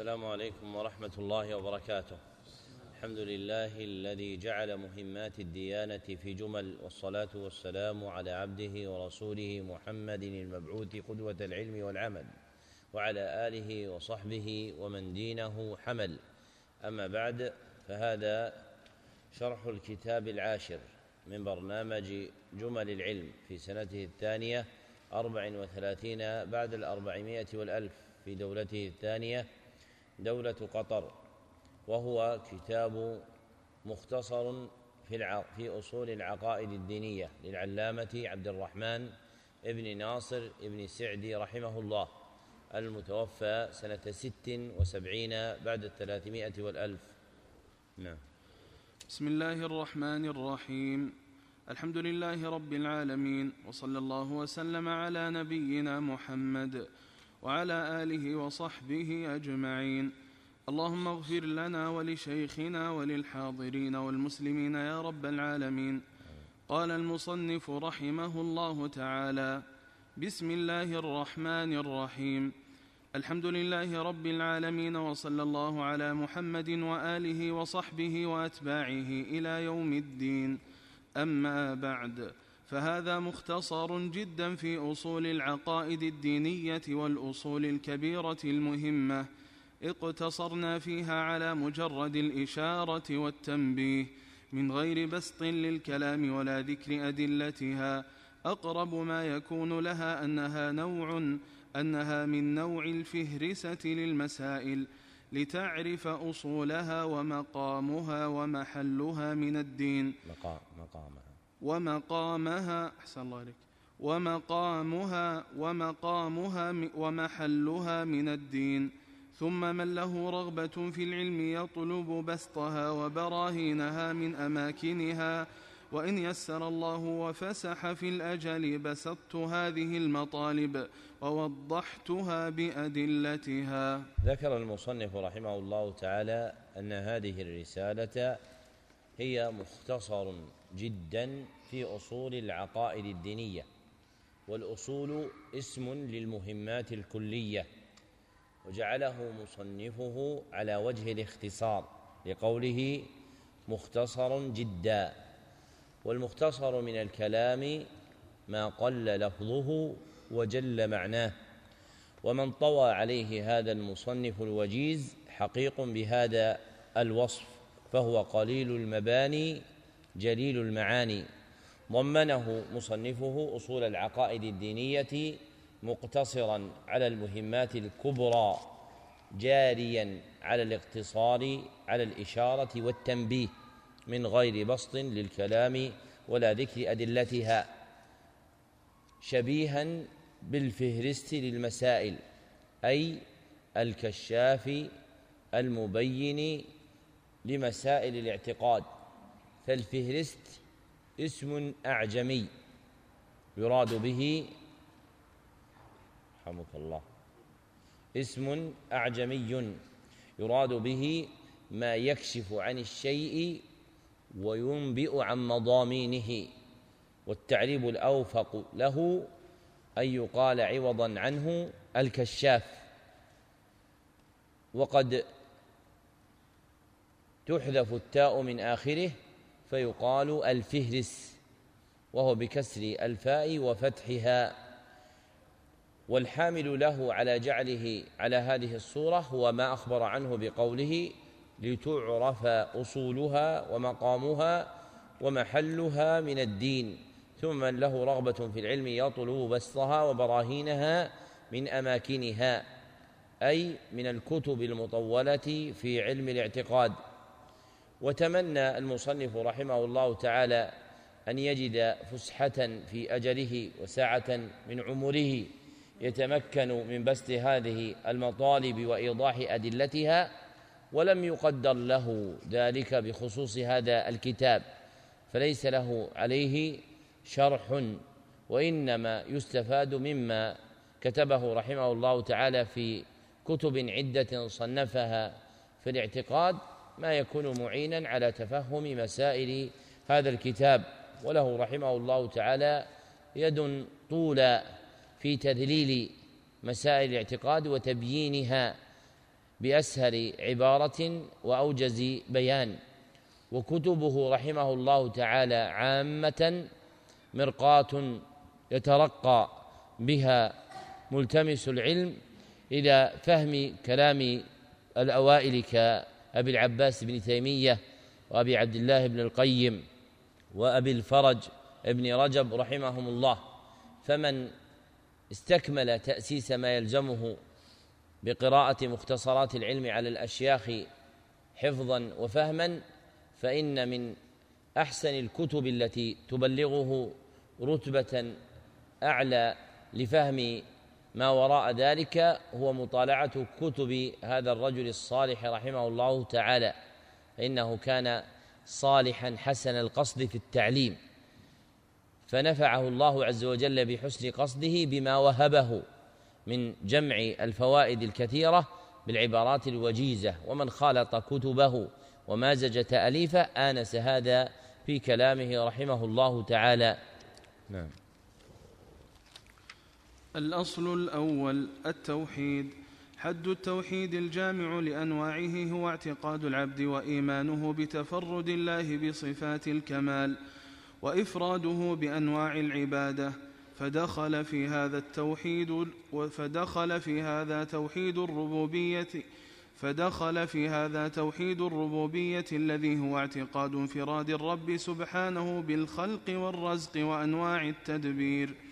السلام عليكم ورحمة الله وبركاته. الحمد لله الذي جعل مهمات الديانة في جمل والصلاة والسلام على عبده ورسوله محمد المبعوث قدوة العلم والعمل وعلى آله وصحبه ومن دينه حمل. أما بعد فهذا شرح الكتاب العاشر من برنامج جمل العلم في سنته الثانية أربع وثلاثين بعد الأربعمائة والألف في دولته الثانية. دولة قطر وهو كتاب مختصر في في أصول العقائد الدينية للعلامة عبد الرحمن ابن ناصر ابن سعدي رحمه الله المتوفى سنة ست وسبعين بعد الثلاثمائة والألف. نعم. بسم الله الرحمن الرحيم. الحمد لله رب العالمين وصلى الله وسلم على نبينا محمد وعلى آله وصحبه أجمعين. اللهم اغفر لنا ولشيخنا وللحاضرين والمسلمين يا رب العالمين. قال المصنف رحمه الله تعالى بسم الله الرحمن الرحيم. الحمد لله رب العالمين وصلى الله على محمد وآله وصحبه وأتباعه إلى يوم الدين. أما بعد فهذا مختصر جدا في أصول العقائد الدينية والأصول الكبيرة المهمة. اقتصرنا فيها على مجرد الإشارة والتنبيه. من غير بسط للكلام ولا ذكر أدلتها. أقرب ما يكون لها أنها نوع أنها من نوع الفهرسة للمسائل. لتعرف أصولها ومقامها ومحلها من الدين. مقام مقامها. ومقامها أحسن الله عليك ومقامها ومقامها ومحلها من الدين. ثم من له رغبة في العلم يطلب بسطها وبراهينها من أماكنها. وإن يسر الله وفسح في الأجل بسطت هذه المطالب ووضحتها بأدلتها. ذكر المصنف رحمه الله تعالى أن هذه الرسالة هي مختصر جدا في أصول العقائد الدينية والأصول اسم للمهمات الكلية وجعله مصنفه على وجه الاختصار لقوله مختصر جدا والمختصر من الكلام ما قل لفظه وجل معناه ومن طوى عليه هذا المصنف الوجيز حقيق بهذا الوصف فهو قليل المباني جليل المعاني. ضمنه مصنفه أصول العقائد الدينية مقتصرا على المهمات الكبرى جاريا على الاقتصار على الإشارة والتنبيه من غير بسط للكلام ولا ذكر أدلتها. شبيها بالفهرست للمسائل أي الكشاف المبين لمسائل الاعتقاد. فالفهرست اسم أعجمي يراد به رحمك الله. اسم أعجمي يراد به ما يكشف عن الشيء وينبئ عن مضامينه والتعريب الأوفق له أن يقال عوضا عنه الكشاف. وقد تحذف التاء من آخره فيقال الفهرس وهو بكسر الفاء وفتحها. والحامل له على جعله على هذه الصورة هو ما أخبر عنه بقوله لتعرف أصولها ومقامها ومحلها من الدين. ثم من له رغبة في العلم يطلب بسطها وبراهينها من أماكنها أي من الكتب المطولة في علم الاعتقاد. وتمنى المصنف رحمه الله تعالى أن يجد فسحة في أجله وساعة من عمره يتمكن من بسط هذه المطالب وإيضاح أدلتها ولم يقدر له ذلك بخصوص هذا الكتاب فليس له عليه شرح وإنما يستفاد مما كتبه رحمه الله تعالى في كتب عدة صنفها في الاعتقاد ما يكون معينا على تفهم مسائل هذا الكتاب. وله رحمه الله تعالى يد طولى في تذليل مسائل الاعتقاد وتبيينها بأسهل عبارة وأوجز بيان. وكتبه رحمه الله تعالى عامة مرقاة يترقى بها ملتمس العلم إلى فهم كلام الأوائل كابي العباس بن تيمية وأبي عبد الله بن القيم وأبي الفرج ابن رجب رحمهم الله فمن استكمل تأسيس ما يلزمه بقراءة مختصرات العلم على الأشياخ حفظا وفهما فإن من أحسن الكتب التي تبلغه رتبة أعلى لفهم ما وراء ذلك هو مطالعة كتب هذا الرجل الصالح رحمه الله تعالى. فانه كان صالحا حسن القصد في التعليم. فنفعه الله عز وجل بحسن قصده بما وهبه من جمع الفوائد الكثيرة بالعبارات الوجيزة. ومن خالط كتبه ومازج تأليفه آنس هذا في كلامه رحمه الله تعالى. نعم. الأصل الأول التوحيد. حد التوحيد الجامع لأنواعه هو اعتقاد العبد وإيمانه بتفرد الله بصفات الكمال وإفراده بأنواع العبادة. فدخل في هذا التوحيد فدخل في هذا توحيد الربوبية فدخل في هذا توحيد الربوبية الذي هو اعتقاد انفراد الرب سبحانه بالخلق والرزق وأنواع التدبير.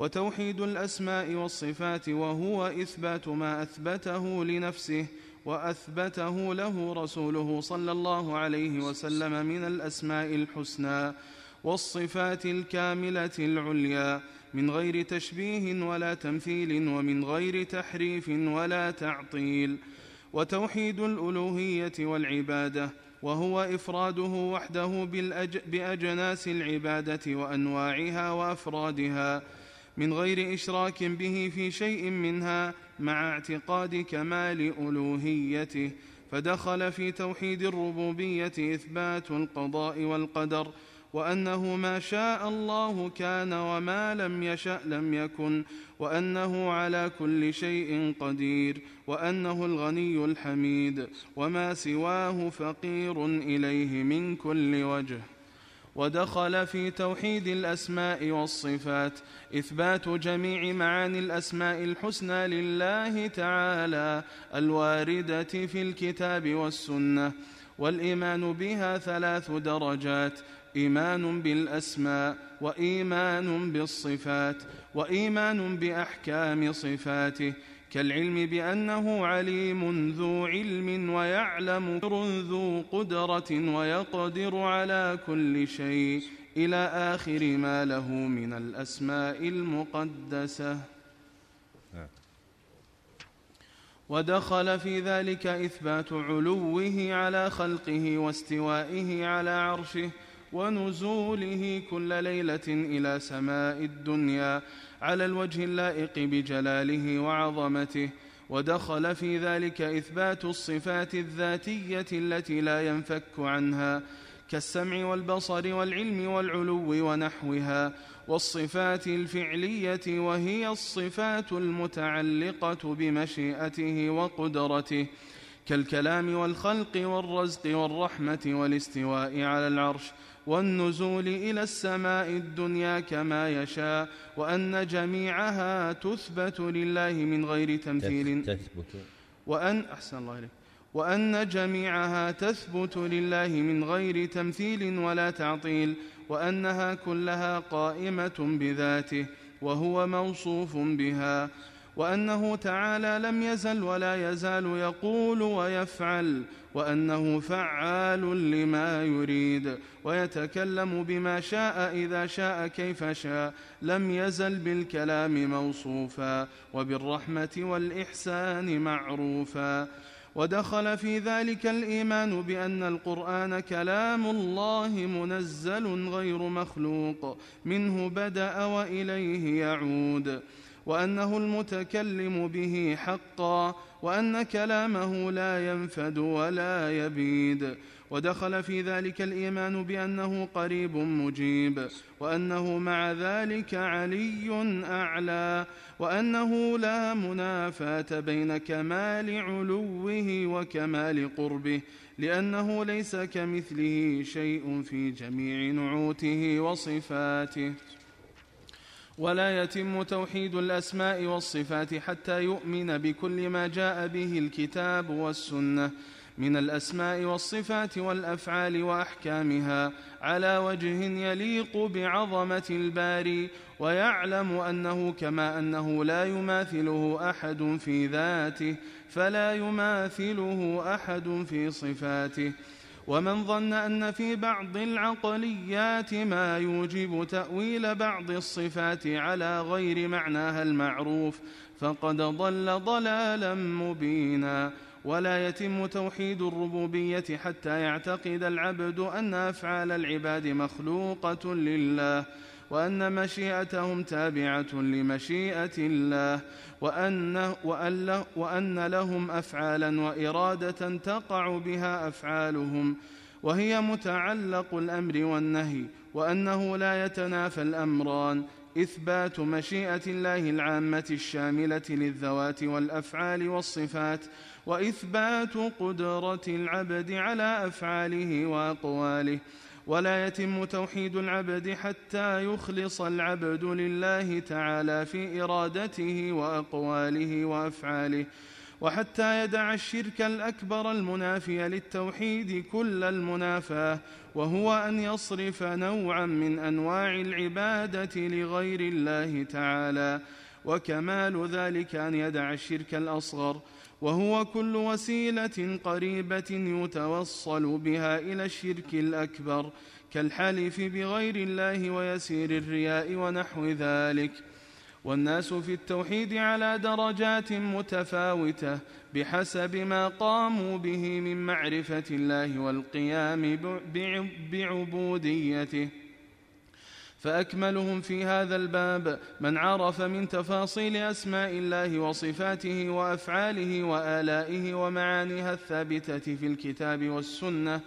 وتوحيد الأسماء والصفات وهو إثبات ما أثبته لنفسه وأثبته له رسوله صلى الله عليه وسلم من الأسماء الحسنى والصفات الكاملة العليا من غير تشبيه ولا تمثيل ومن غير تحريف ولا تعطيل وتوحيد الألوهية والعبادة وهو إفراده وحده بأجناس العبادة وأنواعها وأفرادها من غير إشراك به في شيء منها مع اعتقاد كمال ألوهيته فدخل في توحيد الربوبية إثبات القضاء والقدر وأنه ما شاء الله كان وما لم يشأ لم يكن وأنه على كل شيء قدير وأنه الغني الحميد وما سواه فقير إليه من كل وجه. ودخل في توحيد الأسماء والصفات إثبات جميع معاني الأسماء الحسنى لله تعالى الواردة في الكتاب والسنة والإيمان بها ثلاث درجات إيمان بالأسماء وإيمان بالصفات وإيمان بأحكام صفاته كالعلم بأنه عليم ذو علم ويعلم ذو قدرة ويقدر على كل شيء. إلى آخر ما له من الأسماء المقدسة. ودخل في ذلك إثبات علوه على خلقه واستوائه على عرشه ونزوله كل ليلة إلى سماء الدنيا. على الوجه اللائق بجلاله وعظمته ودخل في ذلك إثبات الصفات الذاتية التي لا ينفك عنها كالسمع والبصر والعلم والعلو ونحوها والصفات الفعلية وهي الصفات المتعلقة بمشيئته وقدرته كالكلام والخلق والرزق والرحمة والاستواء على العرش والنزول إلى السماء الدنيا كما يشاء وأن جميعها تثبت لله من غير تمثيل. تثبت. وأن أحسن الله إليك. وأن جميعها تثبت لله من غير تمثيل ولا تعطيل وأنها كلها قائمة بذاته وهو موصوف بها. وأنه تعالى لم يزل ولا يزال يقول ويفعل وأنه فعال لما يريد ويتكلم بما شاء إذا شاء كيف شاء لم يزل بالكلام موصوفا وبالرحمة والإحسان معروفا ودخل في ذلك الإيمان بأن القرآن كلام الله منزل غير مخلوق منه بدأ وإليه يعود وأنه المتكلم به حقا وأن كلامه لا ينفد ولا يبيد. ودخل في ذلك الإيمان بأنه قريب مجيب وأنه مع ذلك علي أعلى وأنه لا منافاة بين كمال علوه وكمال قربه لأنه ليس كمثله شيء في جميع نعوته وصفاته. ولا يتم توحيد الأسماء والصفات حتى يؤمن بكل ما جاء به الكتاب والسنة من الأسماء والصفات والأفعال وأحكامها على وجه يليق بعظمة الباري ويعلم أنه كما أنه لا يماثله أحد في ذاته فلا يماثله أحد في صفاته ومن ظن أن في بعض العقليات ما يوجب تأويل بعض الصفات على غير معناها المعروف فقد ضل ضلالا مبينا. ولا يتم توحيد الربوبية حتى يعتقد العبد أن أفعال العباد مخلوقة لله. وأن مشيئتهم تابعة لمشيئة الله وأن, وأن, وأن لهم أفعالا وإرادة تقع بها أفعالهم وهي متعلق الأمر والنهي وأنه لا يتنافى الأمران. إثبات مشيئة الله العامة الشاملة للذوات والأفعال والصفات وإثبات قدرة العبد على أفعاله وأقواله. ولا يتم توحيد العبد حتى يخلص العبد لله تعالى في إرادته وأقواله وأفعاله وحتى يدع الشرك الأكبر المنافي للتوحيد كل المنافاة وهو أن يصرف نوعا من أنواع العبادة لغير الله تعالى وكمال ذلك أن يدع الشرك الأصغر وهو كل وسيلة قريبة يتوصل بها إلى الشرك الأكبر كالحلف بغير الله ويسير الرياء ونحو ذلك. والناس في التوحيد على درجات متفاوتة بحسب ما قاموا به من معرفة الله والقيام بعبوديته. فأكملهم في هذا الباب. من عرف من تفاصيل أسماء الله وصفاته وأفعاله وآلائه ومعانيها الثابتة في الكتاب والسنة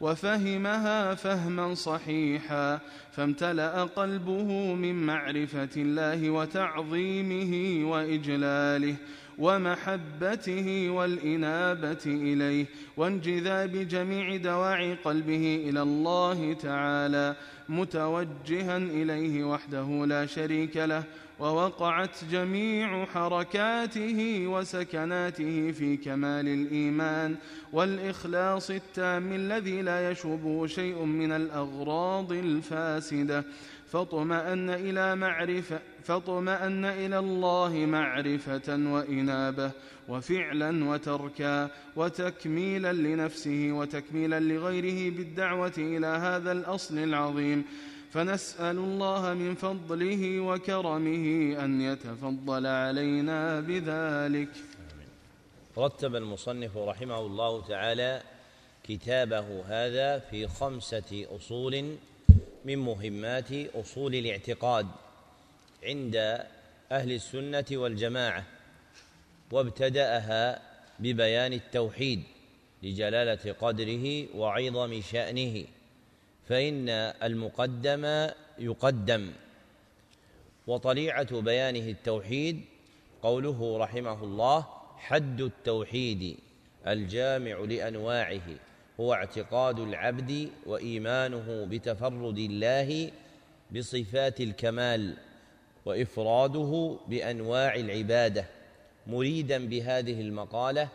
وفهمها فهما صحيحا فامتلأ قلبه من معرفة الله وتعظيمه وإجلاله. ومحبته والإنابة إليه وانجذاب جميع دواعي قلبه إلى الله تعالى متوجها إليه وحده لا شريك له ووقعت جميع حركاته وسكناته في كمال الإيمان والإخلاص التام الذي لا يشوبه شيء من الأغراض الفاسدة. فاطمأن إلى معرفة فاطمأن إلى الله معرفة وإنابة وفعلا وتركا وتكميلا لنفسه وتكميلا لغيره بالدعوة إلى هذا الأصل العظيم. فنسأل الله من فضله وكرمه أن يتفضل علينا بذلك. رتب المصنف رحمه الله تعالى كتابه هذا في خمسة أصول من مهمات أصول الاعتقاد عند أهل السنة والجماعة وابتدأها ببيان التوحيد لجلالة قدره وعظم شأنه فإن المقدم يقدم. وطليعة بيانه التوحيد قوله رحمه الله حد التوحيد الجامع لأنواعه. هو اعتقاد العبد وإيمانه بتفرد الله بصفات الكمال وإفراده بأنواع العبادة. مريدا بهذه المقالة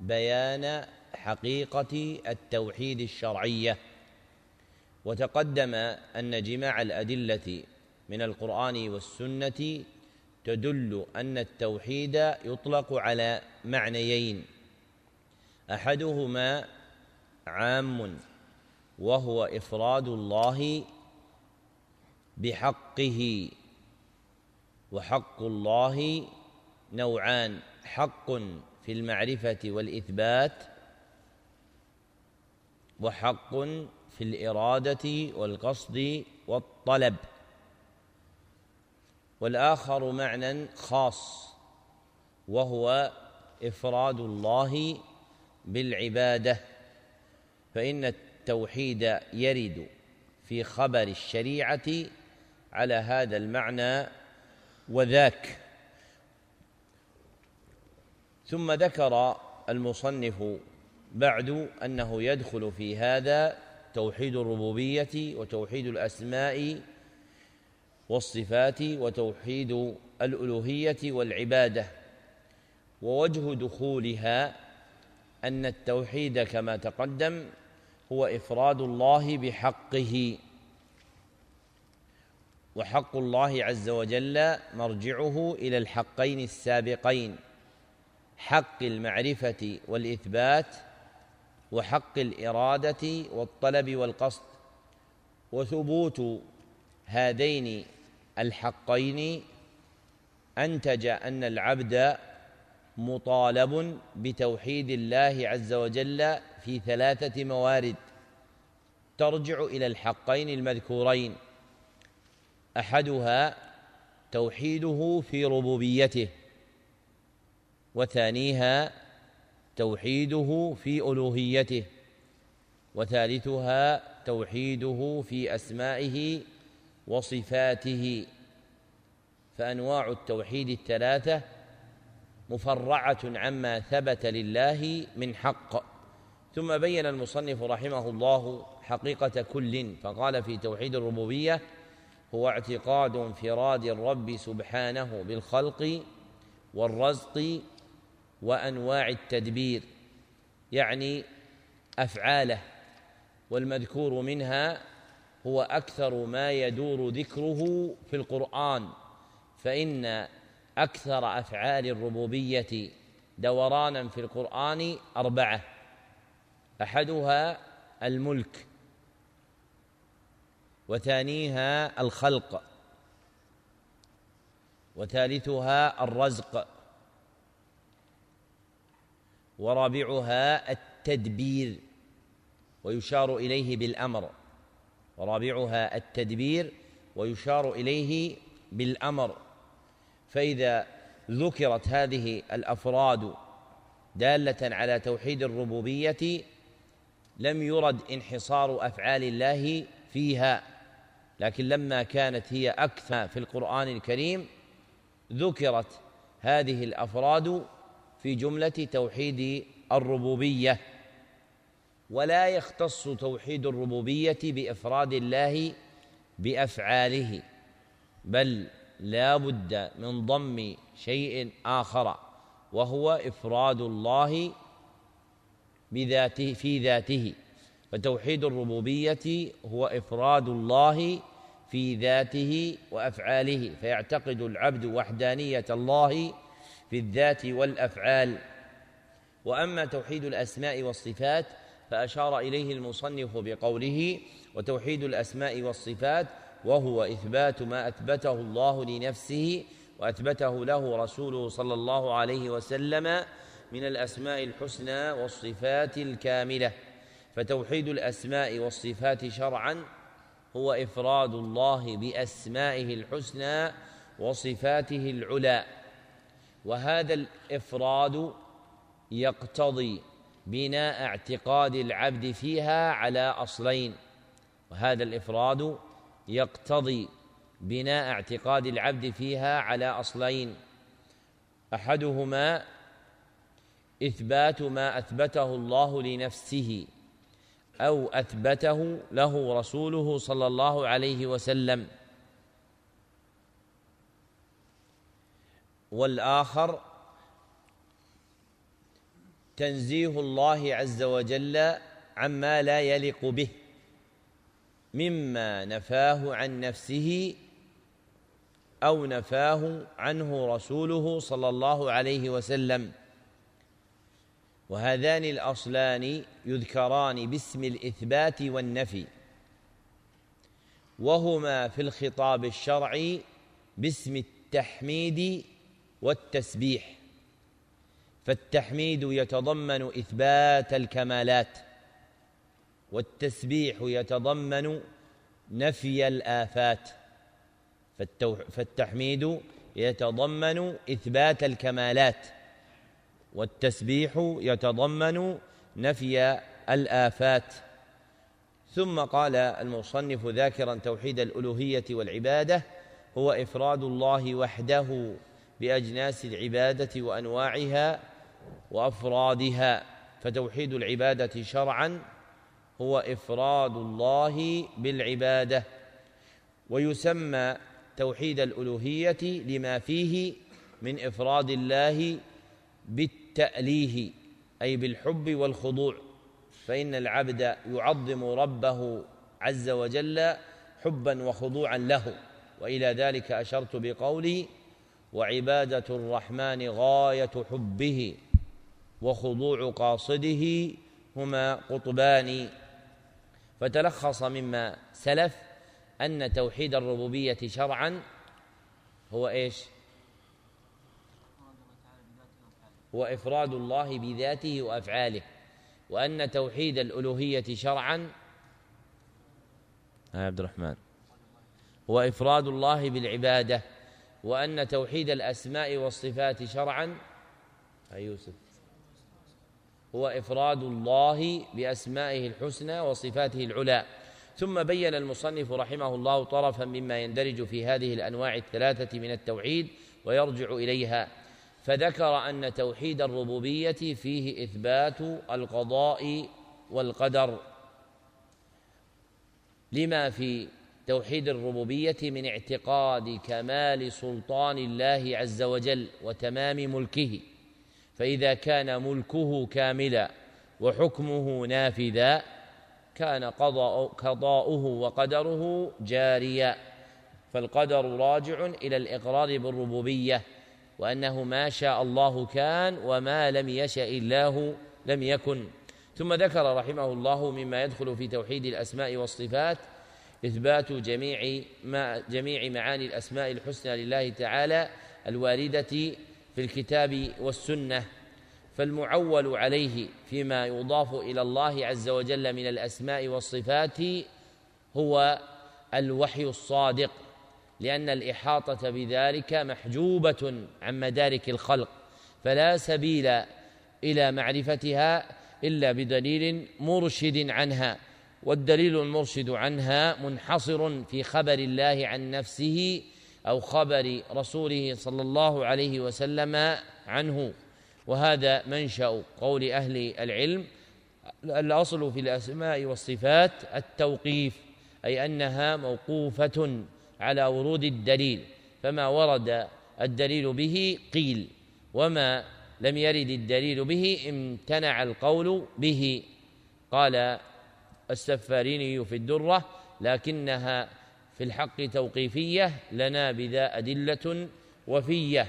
بيان حقيقة التوحيد الشرعية. وتقدم أن جماع الأدلة من القرآن والسنة تدل أن التوحيد يطلق على معنيين. أحدهما عام وهو إفراد الله بحقه وحق الله نوعان حق في المعرفة والإثبات وحق في الإرادة والقصد والطلب. والآخر معنى خاص وهو إفراد الله بالعبادة. فإن التوحيد يرد في خبر الشريعة على هذا المعنى وذاك. ثم ذكر المصنف بعد أنه يدخل في هذا توحيد الربوبية وتوحيد الأسماء والصفات وتوحيد الألوهية والعبادة. ووجه دخولها أن التوحيد كما تقدم هو إفراد الله بحقه. وحق الله عز وجل مرجعه إلى الحقين السابقين حق المعرفة والإثبات وحق الإرادة والطلب والقصد وثبوت هذين الحقين انتج أن العبد مطالب بتوحيد الله عز وجل في ثلاثة موارد. ترجع إلى الحقين المذكورين. أحدها توحيده في ربوبيته وثانيها توحيده في ألوهيته وثالثها توحيده في أسمائه وصفاته. فأنواع التوحيد الثلاثة مفرعة عما ثبت لله من حق. ثم بين المصنف رحمه الله حقيقة كل فقال في توحيد الربوبية هو اعتقاد انفراد الرب سبحانه بالخلق والرزق وأنواع التدبير يعني أفعاله والمذكور منها هو أكثر ما يدور ذكره في القرآن فإن أكثر أفعال الربوبية دورانا في القرآن أربعة أحدها الملك وثانيها الخلق وثالثها الرزق ورابعها التدبير ويشار إليه بالأمر ورابعها التدبير ويشار إليه بالأمر فإذا ذكرت هذه الأفراد دالة على توحيد الربوبية لم يرد انحصار أفعال الله فيها. لكن لما كانت هي أكثر في القرآن الكريم ذكرت هذه الأفراد في جملة توحيد الربوبية. ولا يختص توحيد الربوبية بأفراد الله بأفعاله بل لا بد من ضم شيء آخر وهو إفراد الله بذاته في ذاته. فتوحيد الربوبية هو إفراد الله في ذاته وأفعاله. فيعتقد العبد وحدانية الله في الذات والأفعال. وأما توحيد الأسماء والصفات فأشار إليه المصنف بقوله وتوحيد الأسماء والصفات وهو إثبات ما أثبته الله لنفسه وأثبته له رسوله صلى الله عليه وسلم من الأسماء الحسنى والصفات الكاملة. فتوحيد الأسماء والصفات شرعا هو إفراد الله بأسمائه الحسنى وصفاته العلى. وهذا الإفراد يقتضي بناء اعتقاد العبد فيها على أصلين. وهذا الإفراد يقتضي بناء اعتقاد العبد فيها على أصلين. أحدهما إثبات ما أثبته الله لنفسه أو أثبته له رسوله صلى الله عليه وسلم. والآخر تنزيه الله عز وجل عما لا يليق به مما نفاه عن نفسه أو نفاه عنه رسوله صلى الله عليه وسلم. وهذان الأصلان يذكران باسم الإثبات والنفي. وهما في الخطاب الشرعي باسم التحميد والتسبيح. فالتحميد يتضمن إثبات الكمالات والتسبيح يتضمن نفي الآفات. فالتحميد يتضمن إثبات الكمالات. والتسبيح يتضمن نفي الآفات. ثم قال المصنف ذاكرا توحيد الألوهية والعبادة هو إفراد الله وحده بأجناس العبادة وأنواعها وأفرادها. فتوحيد العبادة شرعا هو إفراد الله بالعبادة. ويسمى توحيد الألوهية لما فيه من إفراد الله بالتأليه أي بالحب والخضوع فإن العبد يعظم ربه عز وجل حبا وخضوعا له. وإلى ذلك أشرت بقولي وعبادة الرحمن غاية حبه وخضوع قاصده هما قطبان. فتلخص مما سلف أن توحيد الربوبية شرعا هو إيش؟ هو إفراد الله بذاته وأفعاله وأن توحيد الألوهية شرعا. يا عبد الرحمن. هو إفراد الله بالعبادة وأن توحيد الأسماء والصفات شرعا. أي يوسف. هو إفراد الله بأسمائه الحسنى وصفاته العلى. ثم بين المصنف رحمه الله طرفا مما يندرج في هذه الأنواع الثلاثة من التوحيد ويرجع إليها. فذكر أن توحيد الربوبية فيه إثبات القضاء والقدر. لما في توحيد الربوبية من اعتقاد كمال سلطان الله عز وجل وتمام ملكه فإذا كان ملكه كاملا وحكمه نافذا كان قضاؤه وقدره جاريا فالقدر راجع إلى الإقرار بالربوبية. وأنه ما شاء الله كان وما لم يشأ الله لم يكن. ثم ذكر رحمه الله مما يدخل في توحيد الأسماء والصفات إثبات جميع ما جميع معاني الأسماء الحسنى لله تعالى الواردة في الكتاب والسنة. فالمعول عليه فيما يضاف إلى الله عز وجل من الأسماء والصفات هو الوحي الصادق. لأن الإحاطة بذلك محجوبة عن مدارك الخلق فلا سبيل إلى معرفتها إلا بدليل مرشد عنها والدليل المرشد عنها منحصر في خبر الله عن نفسه أو خبر رسوله صلى الله عليه وسلم عنه. وهذا منشأ قول أهل العلم الأصل في الأسماء والصفات التوقيف أي أنها موقوفة على ورود الدليل فما ورد الدليل به قيل وما لم يرد الدليل به امتنع القول به. قال السفاريني في الدرة لكنها في الحق توقيفية لنا بذا أدلة وفية.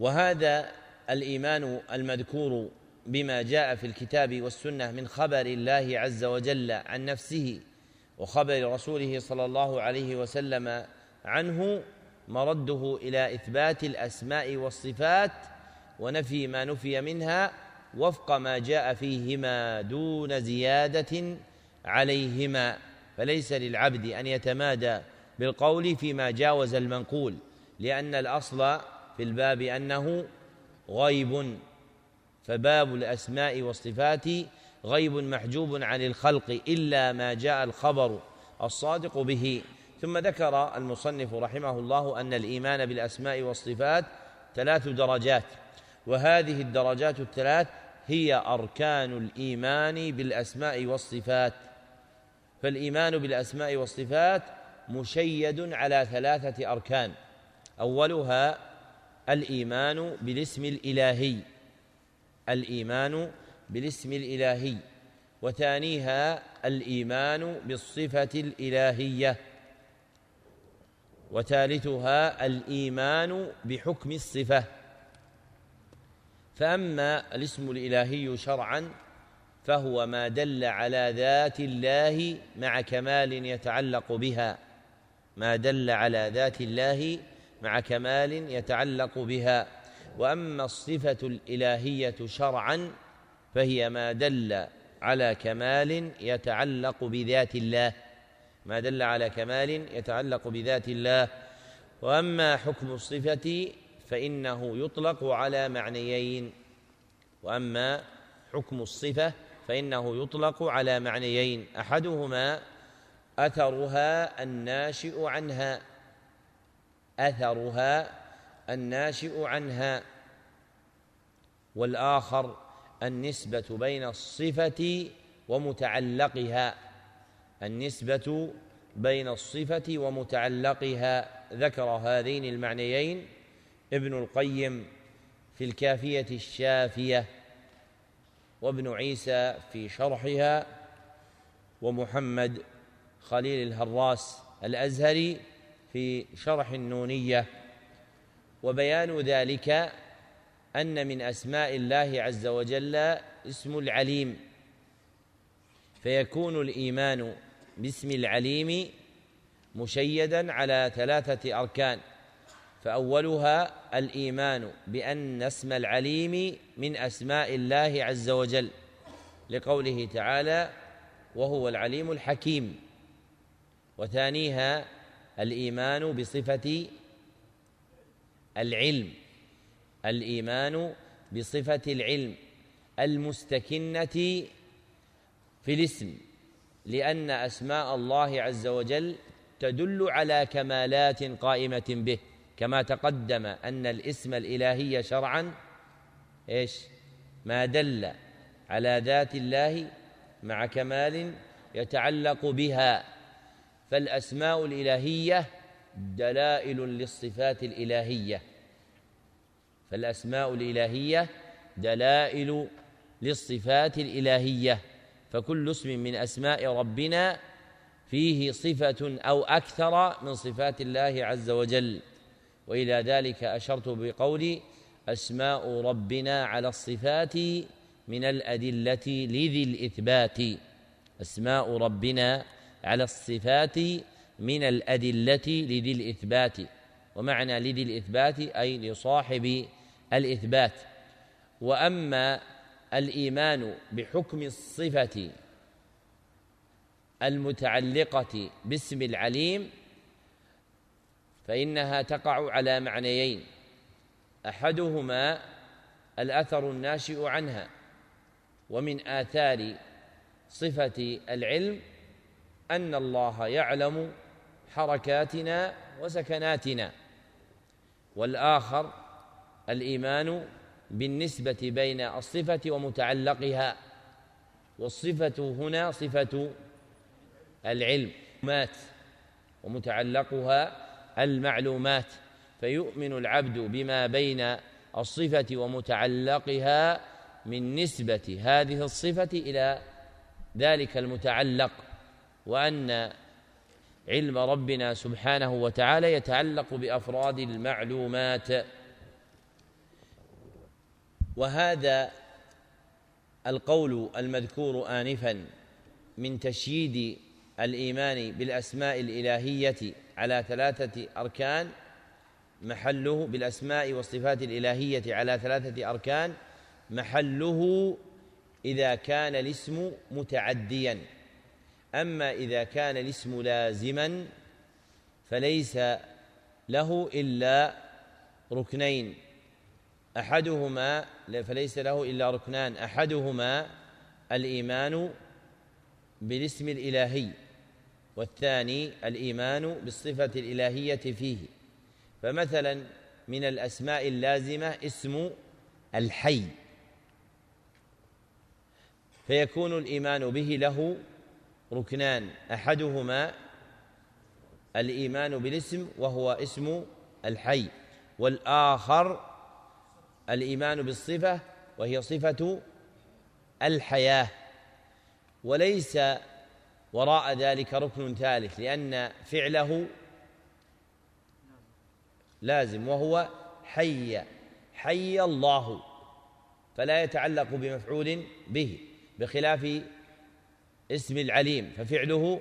وهذا الإيمان المذكور بما جاء في الكتاب والسنة من خبر الله عز وجل عن نفسه. وخبر رسوله صلى الله عليه وسلم عنه مرده إلى إثبات الأسماء والصفات ونفي ما نفي منها وفق ما جاء فيهما دون زيادة عليهما. فليس للعبد أن يتمادى بالقول فيما جاوز المنقول لأن الأصل في الباب أنه غيب فباب الأسماء والصفات غيب محجوب عن الخلق إلا ما جاء الخبر الصادق به. ثم ذكر المصنف رحمه الله أن الإيمان بالأسماء والصفات ثلاث درجات وهذه الدرجات الثلاث هي أركان الإيمان بالأسماء والصفات. فالإيمان بالأسماء والصفات مشيد على ثلاثة أركان. أولها الإيمان بالاسم الإلهي. الإيمان بالاسم الإلهي وثانيها الإيمان بالصفة الإلهية وثالثها الإيمان بحكم الصفة. فأما الاسم الإلهي شرعا فهو ما دل على ذات الله مع كمال يتعلق بها. ما دل على ذات الله مع كمال يتعلق بها. وأما الصفة الإلهية شرعا فهي ما دل على كمال يتعلق بذات الله. ما دل على كمال يتعلق بذات الله. وأما حكم الصفة فإنه يطلق على معنيين. وأما حكم الصفة فإنه يطلق على معنيين. أحدهما أثرها الناشئ عنها. أثرها الناشئ عنها. والآخر النسبة بين الصفة ومتعلقها. النسبة بين الصفة ومتعلقها. ذكر هذين المعنيين ابن القيم في الكافية الشافية وابن عيسى في شرحها ومحمد خليل الهراس الأزهري في شرح النونية. وبيان ذلك أن من أسماء الله عز وجل اسم العليم. فيكون الإيمان باسم العليم مشيدا على ثلاثة أركان. فأولها الإيمان بأن اسم العليم من أسماء الله عز وجل لقوله تعالى وهو العليم الحكيم وثانيها الإيمان بصفة العلم. الإيمان بصفة العلم المستكنة في الاسم لأن أسماء الله عز وجل تدل على كمالات قائمة به كما تقدم أن الاسم الإلهي شرعا إيش؟ ما دل على ذات الله مع كمال يتعلق بها. فالأسماء الإلهية دلائل للصفات الإلهية. فالأسماء الإلهية دلائل للصفات الإلهية فكل اسم من أسماء ربنا فيه صفة أو أكثر من صفات الله عز وجل. وإلى ذلك أشرت بقولي أسماء ربنا على الصفات من الأدلة لذي الإثبات. أسماء ربنا على الصفات من الأدلة لذي الإثبات. ومعنى لذي الإثبات أي لصاحب الإثبات. وأما الإيمان بحكم الصفة المتعلقة باسم العليم فإنها تقع على معنيين. أحدهما الأثر الناشئ عنها ومن آثار صفة العلم أن الله يعلم حركاتنا وسكناتنا. والآخر الإيمان بالنسبة بين الصفة ومتعلقها والصفة هنا صفة العلم مات ومتعلقها المعلومات فيؤمن العبد بما بين الصفة ومتعلقها من نسبة هذه الصفة إلى ذلك المتعلق وأن علم ربنا سبحانه وتعالى يتعلق بأفراد المعلومات. وهذا القول المذكور انفا من تشييد الإيمان بالأسماء الإلهية على ثلاثة أركان محله بالأسماء والصفات الإلهية على ثلاثة أركان محله إذا كان الاسم متعديا. أما إذا كان الاسم لازما فليس له إلا ركنين. أحدهما فليس له إلا ركنان. أحدهما الإيمان بالاسم الإلهي والثاني الإيمان بالصفة الإلهية فيه. فمثلا من الأسماء اللازمة اسم الحي. فيكون الإيمان به له ركنان. أحدهما الإيمان بالاسم وهو اسم الحي. والآخر الإيمان بالصفة وهي صفة الحياة. وليس وراء ذلك ركن ثالث لأن فعله لازم وهو حي حي الله فلا يتعلق بمفعول به بخلاف اسم العليم ففعله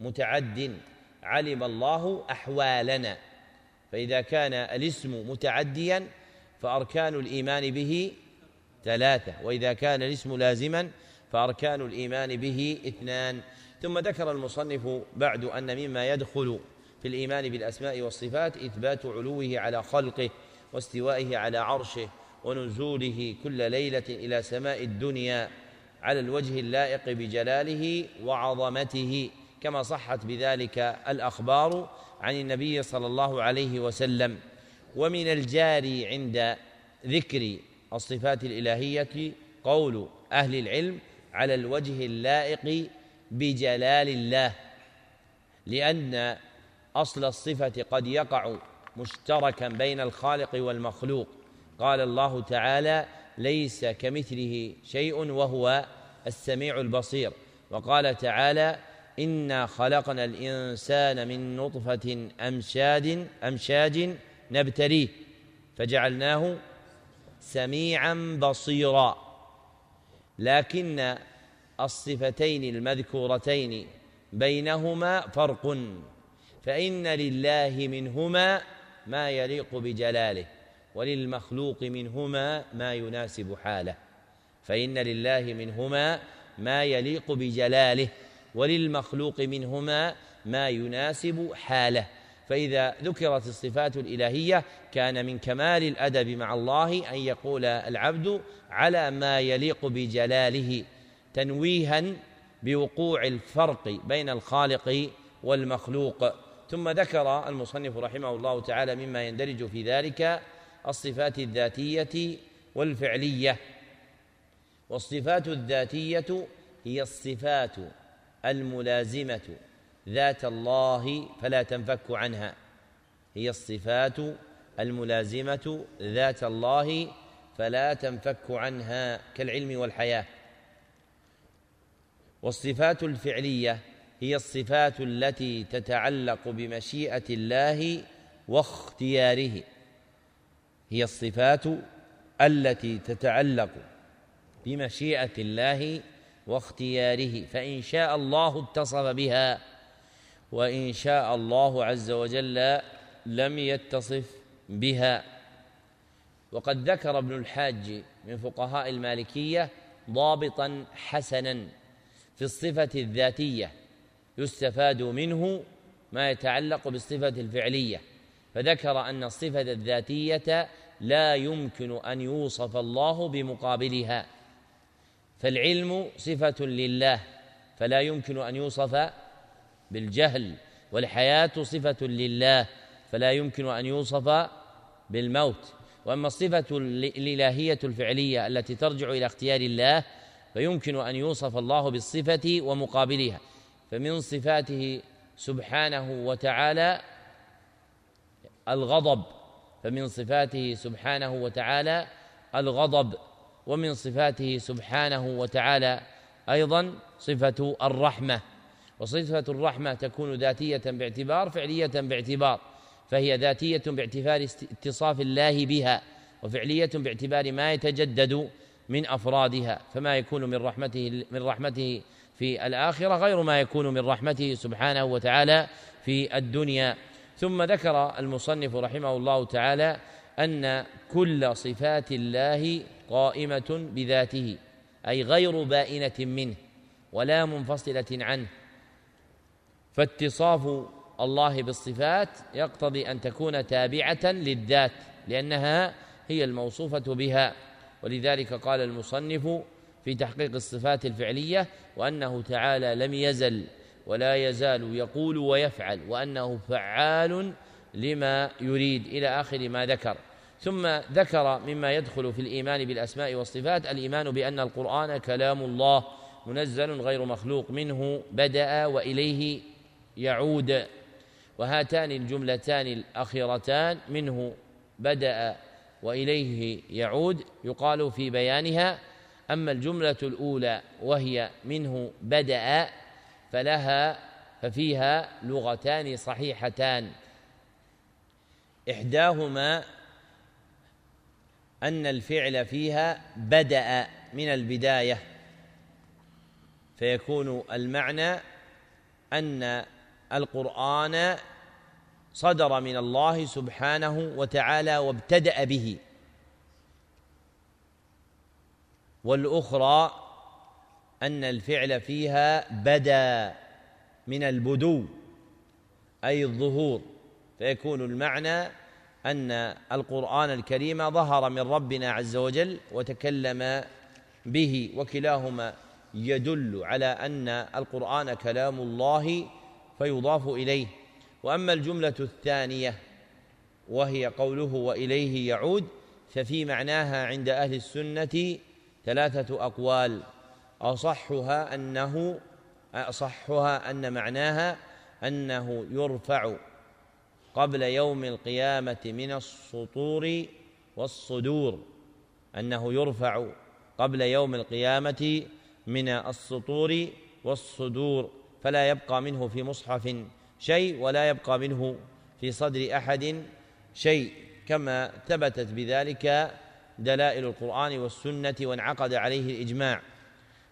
متعد علم الله أحوالنا. فإذا كان الاسم متعديا فأركان الإيمان به ثلاثة وإذا كان الاسم لازما فأركان الإيمان به اثنان. ثم ذكر المصنف بعد أن مما يدخل في الإيمان بالأسماء والصفات إثبات علوه على خلقه واستوائه على عرشه ونزوله كل ليلة إلى سماء الدنيا على الوجه اللائق بجلاله وعظمته. كما صحت بذلك الأخبار عن النبي صلى الله عليه وسلم. ومن الجاري عند ذكر الصفات الإلهية قول أهل العلم على الوجه اللائق بجلال الله لأن أصل الصفة قد يقع مشتركا بين الخالق والمخلوق. قال الله تعالى ليس كمثله شيء وهو السميع البصير وقال تعالى إنا خلقنا الإنسان من نطفة امشاد أمشاج نبتليه. فجعلناه سميعا بصيرا. لكن الصفتين المذكورتين بينهما فرق. فإن لله منهما ما يليق بجلاله وللمخلوق منهما ما يناسب حاله. فإن لله منهما ما يليق بجلاله وللمخلوق منهما ما يناسب حاله. فإذا ذكرت الصفات الإلهية كان من كمال الأدب مع الله أن يقول العبد على ما يليق بجلاله تنويها بوقوع الفرق بين الخالق والمخلوق. ثم ذكر المصنف رحمه الله تعالى مما يندرج في ذلك الصفات الذاتية والفعلية. والصفات الذاتية هي الصفات الملازمة. ذات الله فلا تنفك عنها. هي الصفات الملازمة ذات الله فلا تنفك عنها كالعلم والحياة. والصفات الفعلية هي الصفات التي تتعلق بمشيئة الله واختياره. هي الصفات التي تتعلق بمشيئة الله واختياره. فإن شاء الله اتصف بها. وإن شاء الله عز وجل لم يتصف بها. وقد ذكر ابن الحاج من فقهاء المالكية ضابطا حسنا في الصفة الذاتية يستفاد منه ما يتعلق بالصفة الفعلية. فذكر أن الصفة الذاتية لا يمكن أن يوصف الله بمقابلها. فالعلم صفة لله فلا يمكن أن يوصف بالجهل والحياة صفة لله فلا يمكن أن يوصف بالموت. وأما الصفة الإلهية الفعلية التي ترجع إلى اختيار الله فيمكن أن يوصف الله بالصفة ومقابلها. فمن صفاته سبحانه وتعالى الغضب فمن صفاته سبحانه وتعالى الغضب ومن صفاته سبحانه وتعالى أيضا صفة الرحمة. وصفة الرحمة تكون ذاتية باعتبار فعلية باعتبار فهي ذاتية باعتبار اتصاف الله بها وفعلية باعتبار ما يتجدد من أفرادها فما يكون من رحمته من رحمته في الآخرة غير ما يكون من رحمته سبحانه وتعالى في الدنيا. ثم ذكر المصنف رحمه الله تعالى أن كل صفات الله قائمة بذاته أي غير بائنة منه ولا منفصلة عنه. فاتصاف الله بالصفات يقتضي أن تكون تابعة للذات لأنها هي الموصوفة بها. ولذلك قال المصنف في تحقيق الصفات الفعلية وأنه تعالى لم يزل ولا يزال يقول ويفعل وأنه فعال لما يريد إلى آخر ما ذكر. ثم ذكر مما يدخل في الإيمان بالأسماء والصفات الإيمان بأن القرآن كلام الله منزل غير مخلوق منه بدأ وإليه يعود وهاتان الجملتان الأخيرتان منه بدأ وإليه يعود يقال في بيانها أما الجملة الأولى وهي منه بدأ فلها ففيها لغتان صحيحتان إحداهما أن الفعل فيها بدأ من البداية فيكون المعنى أن القرآن صدر من الله سبحانه وتعالى وابتدأ به. والأخرى أن الفعل فيها بدأ من البدو أي الظهور. فيكون المعنى أن القرآن الكريم ظهر من ربنا عز وجل وتكلم به وكلاهما يدل على أن القرآن كلام الله فيضاف إليه. وأما الجملة الثانية وهي قوله وإليه يعود ففي معناها عند أهل السنة ثلاثة أقوال. أصحها أنه أصحها أن معناها أنه يرفع قبل يوم القيامة من السطور والصدور. أنه يرفع قبل يوم القيامة من السطور والصدور. فلا يبقى منه في مصحف شيء ولا يبقى منه في صدر أحد شيء كما ثبتت بذلك دلائل القرآن والسنة وانعقد عليه الإجماع.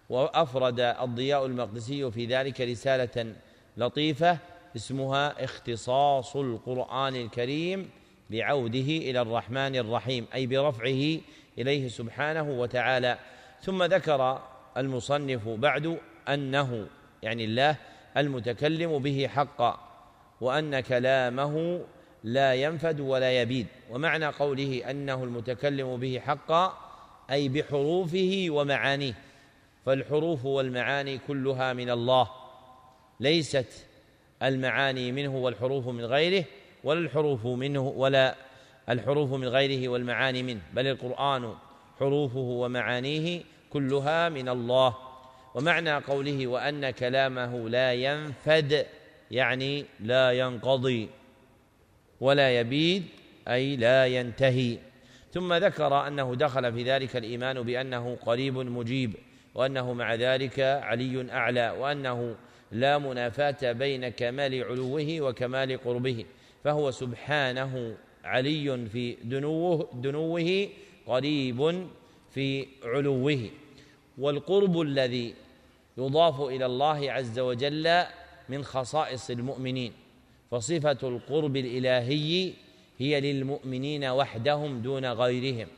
وأفرد الضياء المقدسي في ذلك رسالة لطيفة اسمها اختصاص القرآن الكريم بعوده إلى الرحمن الرحيم أي برفعه إليه سبحانه وتعالى. ثم ذكر المصنف بعد أنه يعني الله المتكلم به حقا وأن كلامه لا ينفد ولا يبيد. ومعنى قوله أنه المتكلم به حقا أي بحروفه ومعانيه. فالحروف والمعاني كلها من الله. ليست المعاني منه والحروف من غيره ولا الحروف منه ولا الحروف من غيره والمعاني منه. بل القرآن حروفه ومعانيه كلها من الله. ومعنى قوله وأن كلامه لا ينفد يعني لا ينقضي ولا يبيد أي لا ينتهي. ثم ذكر أنه دخل في ذلك الإيمان بأنه قريب مجيب وأنه مع ذلك علي أعلى وأنه لا منافاة بين كمال علوه وكمال قربه. فهو سبحانه علي في دنوه, دنوه قريب في علوه. والقرب الذي يضاف إلى الله عز وجل من خصائص المؤمنين فصفة القرب الإلهي هي للمؤمنين وحدهم دون غيرهم.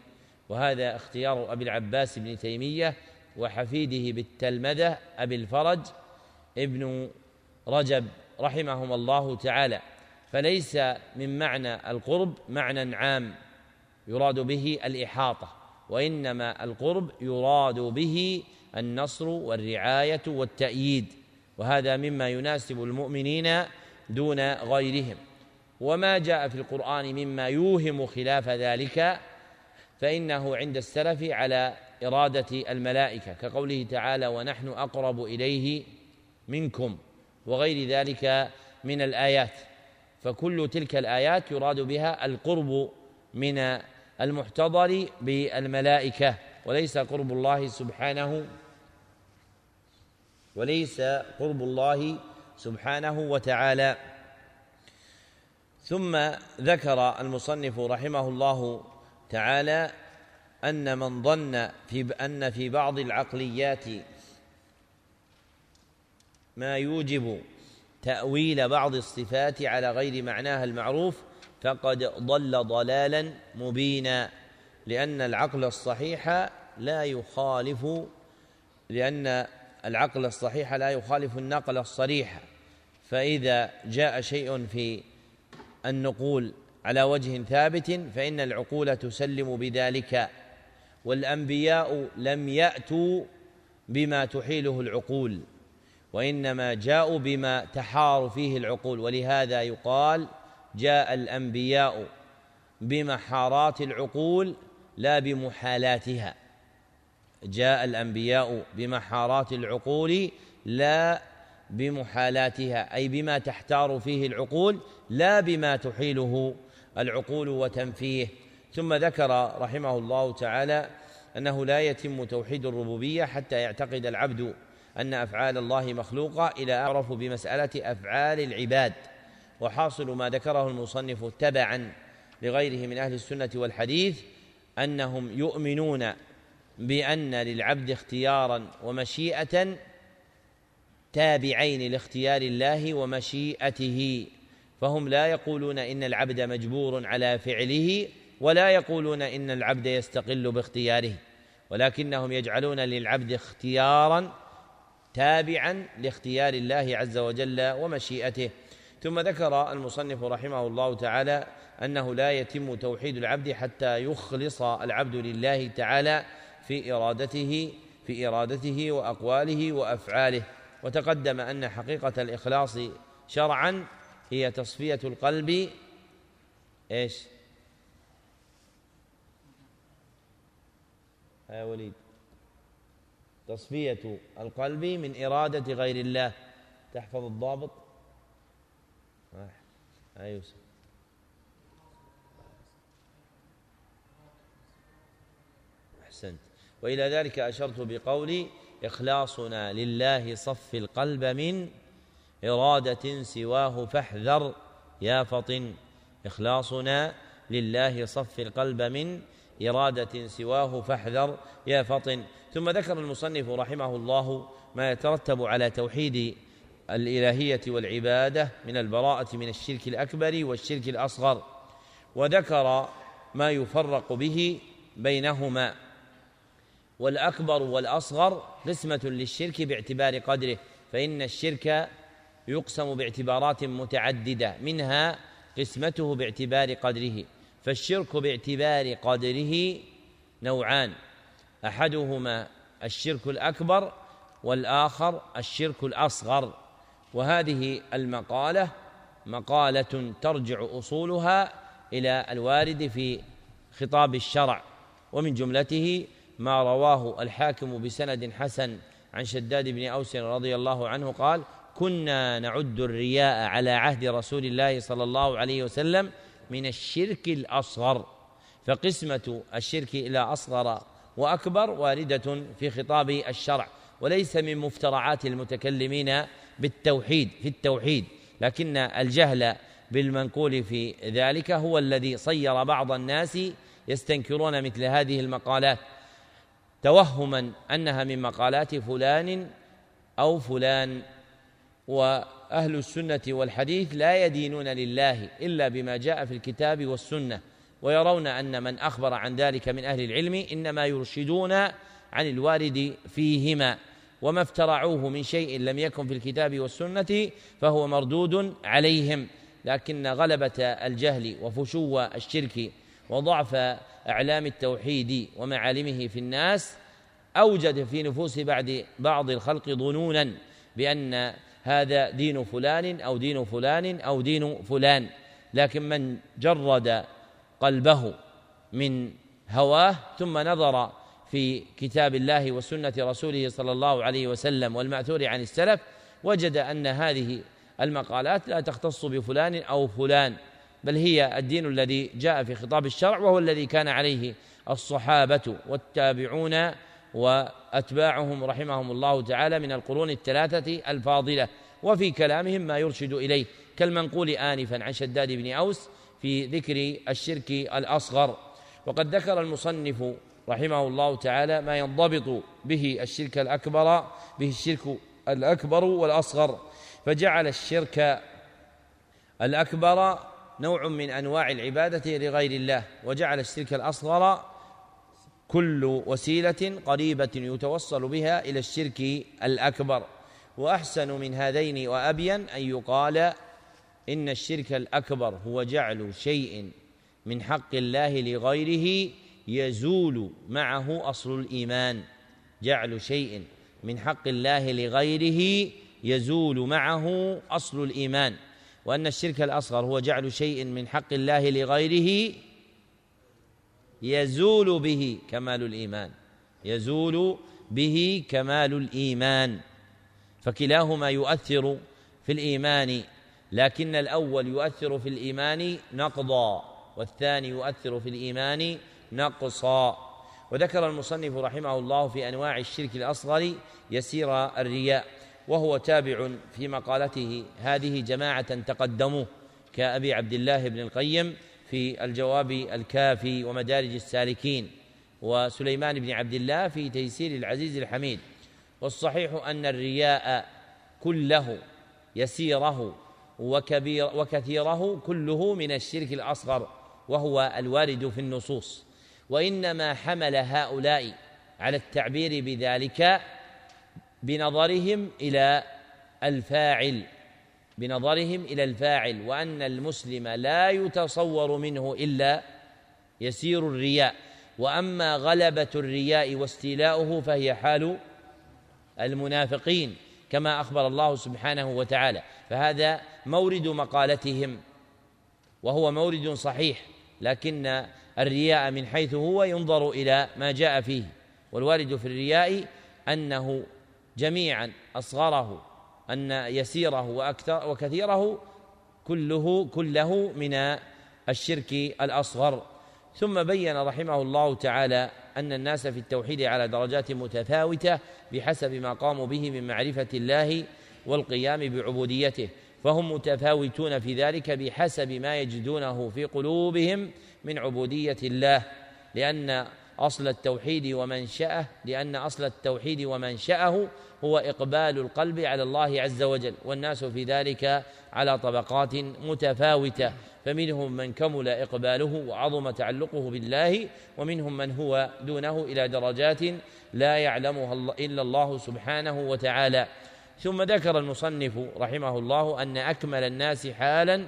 وهذا اختيار أبي العباس بن تيمية وحفيده بالتلمذة أبي الفرج ابن رجب رحمهم الله تعالى. فليس من معنى القرب معنى عام يراد به الإحاطة. وإنما القرب يراد به النصر والرعاية والتأييد وهذا مما يناسب المؤمنين دون غيرهم. وما جاء في القرآن مما يوهم خلاف ذلك فإنه عند السلف على إرادة الملائكة كقوله تعالى ونحن أقرب إليه منكم وغير ذلك من الآيات. فكل تلك الآيات يراد بها القرب من المحتضر بالملائكة وليس قرب الله سبحانه وليس قرب الله سبحانه وتعالى. ثم ذكر المصنف رحمه الله تعالى أن من ظن في أن في بعض العقليات ما يوجب تأويل بعض الصفات على غير معناها المعروف فقد ضل ضلالا مبينا لأن العقل الصحيح لا يخالف لأن العقل الصحيح لا يخالف النقل الصريح. فإذا جاء شيء في النقول على وجه ثابت فإن العقول تسلم بذلك. والأنبياء لم يأتوا بما تحيله العقول وإنما جاءوا بما تحار فيه العقول. ولهذا يقال جاء الأنبياء بمحارات العقول لا بمحالاتها. جاء الأنبياء بمحارات العقول لا بمحالاتها أي بما تحتار فيه العقول لا بما تحيله العقول وتنفيه. ثم ذكر رحمه الله تعالى أنه لا يتم توحيد الربوبية حتى يعتقد العبد أن أفعال الله مخلوقة إلى أعرف بمسألة أفعال العباد. وحاصل ما ذكره المصنف تبعا لغيره من أهل السنة والحديث أنهم يؤمنون بأن للعبد اختيارا ومشيئة تابعين لاختيار الله ومشيئته. فهم لا يقولون إن العبد مجبور على فعله ولا يقولون إن العبد يستقل باختياره ولكنهم يجعلون للعبد اختيارا تابعا لاختيار الله عز وجل ومشيئته. ثم ذكر المصنف رحمه الله تعالى أنه لا يتم توحيد العبد حتى يخلص العبد لله تعالى في إرادته في إرادته وأقواله وأفعاله. وتقدم أن حقيقة الإخلاص شرعا هي تصفية القلب إيش؟ يا وليد. تصفية القلب من إرادة غير الله. تحفظ الضابط؟ يا يوسف أحسنت. وإلى ذلك أشرت بقولي إخلاصنا لله صف القلب من إرادة سواه فاحذر يا فطن. إخلاصنا لله صف القلب من إرادة سواه فاحذر يا فطن. ثم ذكر المصنف رحمه الله ما يترتب على توحيد الإلهية والعبادة من البراءة من الشرك الأكبر والشرك الأصغر وذكر ما يفرق به بينهما. والأكبر والأصغر قسمة للشرك باعتبار قدره فإن الشرك يقسم باعتبارات متعددة منها قسمته باعتبار قدره فالشرك باعتبار قدره نوعان. أحدهما الشرك الأكبر والآخر الشرك الأصغر. وهذه المقالة مقالة ترجع أصولها إلى الوارد في خطاب الشرع ومن جملته ما رواه الحاكم بسند حسن عن شداد بن أوس رضي الله عنه قال كنا نعد الرياء على عهد رسول الله صلى الله عليه وسلم من الشرك الأصغر فقسمة الشرك إلى أصغر وأكبر واردة في خطاب الشرع. وليس من مفترعات المتكلمين بالتوحيد في التوحيد. لكن الجهل بالمنقول في ذلك هو الذي صير بعض الناس يستنكرون مثل هذه المقالات. توهما أنها من مقالات فلان أو فلان. وأهل السنة والحديث لا يدينون لله إلا بما جاء في الكتاب والسنة. ويرون أن من أخبر عن ذلك من أهل العلم إنما يرشدون عن الوارد فيهما. وما افترعوه من شيء لم يكن في الكتاب والسنة فهو مردود عليهم. لكن غلبة الجهل وفشو الشرك وضعف أعلام التوحيد ومعالمه في الناس أوجد في نفوس بعد بعض الخلق ظنونا بأن هذا دين فلان أو دين فلان أو دين فلان. لكن من جرد قلبه من هواه ثم نظر في كتاب الله وسنة رسوله صلى الله عليه وسلم والمأثور عن السلف وجد أن هذه المقالات لا تختص بفلان أو فلان بل هي الدين الذي جاء في خطاب الشرع وهو الذي كان عليه الصحابة والتابعون وأتباعهم رحمهم الله تعالى من القرون الثلاثة الفاضلة وفي كلامهم ما يرشد إليه كالمنقول انفا عن شداد بن أوس في ذكر الشرك الأصغر. وقد ذكر المصنف رحمه الله تعالى ما ينضبط به الشرك الأكبر به الشرك الأكبر والأصغر. فجعل الشرك الأكبر نوع من أنواع العبادة لغير الله وجعل الشرك الأصغر كل وسيلة قريبة يتوصل بها إلى الشرك الأكبر. وأحسن من هذين وأبين أن يقال إن الشرك الأكبر هو جعل شيء من حق الله لغيره يزول معه أصل الإيمان جعل شيء من حق الله لغيره يزول معه أصل الإيمان. وأن الشرك الأصغر هو جعل شيء من حق الله لغيره يزول به كمال الإيمان. يزول به كمال الإيمان. فكلاهما يؤثر في الإيمان لكن الأول يؤثر في الإيمان نقضا والثاني يؤثر في الإيمان نقصا. وذكر المصنف رحمه الله في أنواع الشرك الأصغر يسير الرياء وهو تابع في مقالته هذه جماعة تقدموه كأبي عبد الله بن القيم في الجواب الكافي ومدارج السالكين وسليمان بن عبد الله في تيسير العزيز الحميد. والصحيح أن الرياء كله يسيره وكبير وكثيره كله من الشرك الأصغر وهو الوارد في النصوص. وإنما حمل هؤلاء على التعبير بذلك بنظرهم إلى الفاعل بنظرهم إلى الفاعل وأن المسلم لا يتصور منه إلا يسير الرياء. وأما غلبة الرياء واستيلاؤه فهي حال المنافقين كما أخبر الله سبحانه وتعالى. فهذا مورد مقالتهم وهو مورد صحيح لكن الرياء من حيث هو ينظر إلى ما جاء فيه. والوارد في الرياء أنه جميعا أصغره أن يسيره وأكثر وكثيره كله كله من الشرك الأصغر. ثم بين رحمه الله تعالى أن الناس في التوحيد على درجات متفاوتة بحسب ما قاموا به من معرفة الله والقيام بعبوديته فهم متفاوتون في ذلك بحسب ما يجدونه في قلوبهم من عبودية الله لأن أصل التوحيد ومنشأه لأن أصل التوحيد ومنشأه هو إقبال القلب على الله عز وجل والناس في ذلك على طبقات متفاوتة. فمنهم من كمل إقباله وعظم تعلقه بالله ومنهم من هو دونه إلى درجات لا يعلمها إلا الله سبحانه وتعالى. ثم ذكر المصنف رحمه الله أن أكمل الناس حالا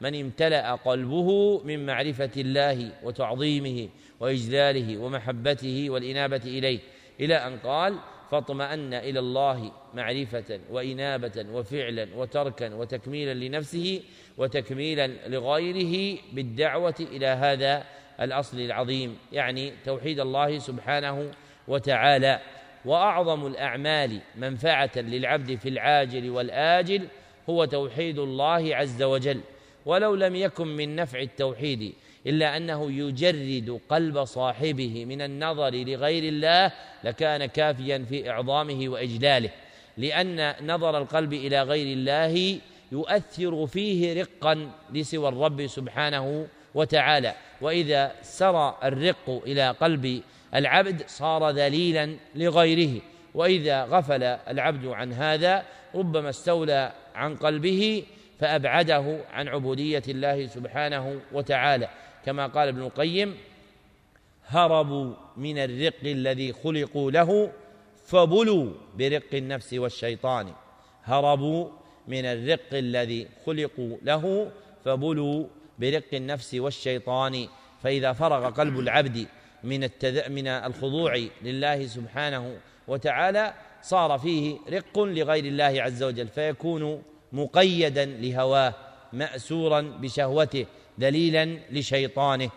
من امتلأ قلبه من معرفة الله وتعظيمه وإجلاله ومحبته والإنابة إليه إلى أن قال فاطمأن إلى الله معرفة وإنابة وفعلا وتركا وتكميلا لنفسه وتكميلا لغيره بالدعوة إلى هذا الأصل العظيم يعني توحيد الله سبحانه وتعالى. وأعظم الأعمال منفعة للعبد في العاجل والآجل هو توحيد الله عز وجل ولو لم يكن من نفع التوحيد إلا أنه يجرد قلب صاحبه من النظر لغير الله لكان كافيا في إعظامه وإجلاله. لأن نظر القلب إلى غير الله يؤثر فيه رقا لسوى الرب سبحانه وتعالى. وإذا سرى الرق إلى قلب العبد صار ذليلا لغيره. وإذا غفل العبد عن هذا ربما استولى عن قلبه فأبعده عن عبودية الله سبحانه وتعالى. كما قال ابن القيم هربوا من الرق الذي خلقوا له فبلوا برق النفس والشيطان. هربوا من الرق الذي خلقوا له فبلوا برق النفس والشيطان. فإذا فرغ قلب العبد من التذ... من الخضوع لله سبحانه وتعالى صار فيه رق لغير الله عز وجل. فيكون مقيدا لهواه مأسورا بشهوته دليلا لشيطانه.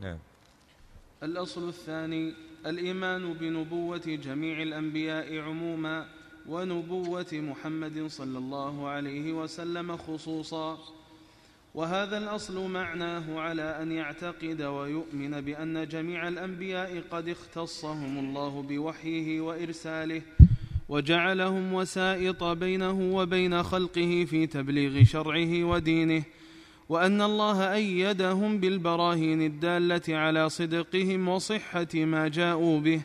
نعم. الأصل الثاني الإيمان بنبوة جميع الأنبياء عموما ونبوة محمد صلى الله عليه وسلم خصوصا. وهذا الأصل معناه على أن يعتقد ويؤمن بأن جميع الأنبياء قد اختصهم الله بوحيه وإرساله وجعلهم وسائط بينه وبين خلقه في تبليغ شرعه ودينه وأن الله أيدهم بالبراهين الدالة على صدقهم وصحة ما جاءوا به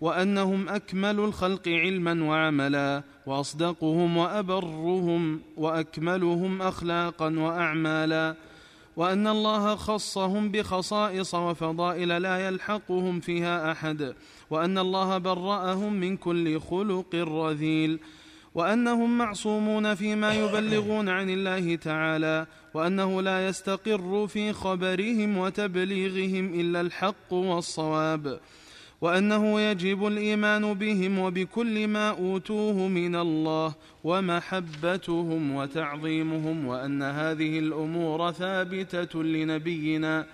وأنهم أكمل الخلق علما وعملا وأصدقهم وأبرهم وأكملهم أخلاقا وأعمالا. وأن الله خصهم بخصائص وفضائل لا يلحقهم فيها أحد وأن الله برأهم من كل خلق رذيل وأنهم معصومون فيما يبلغون عن الله تعالى وأنه لا يستقر في خبرهم وتبليغهم إلا الحق والصواب. وأنه يجب الإيمان بهم وبكل ما أوتوه من الله ومحبتهم وتعظيمهم وأن هذه الأمور ثابتة لنبينا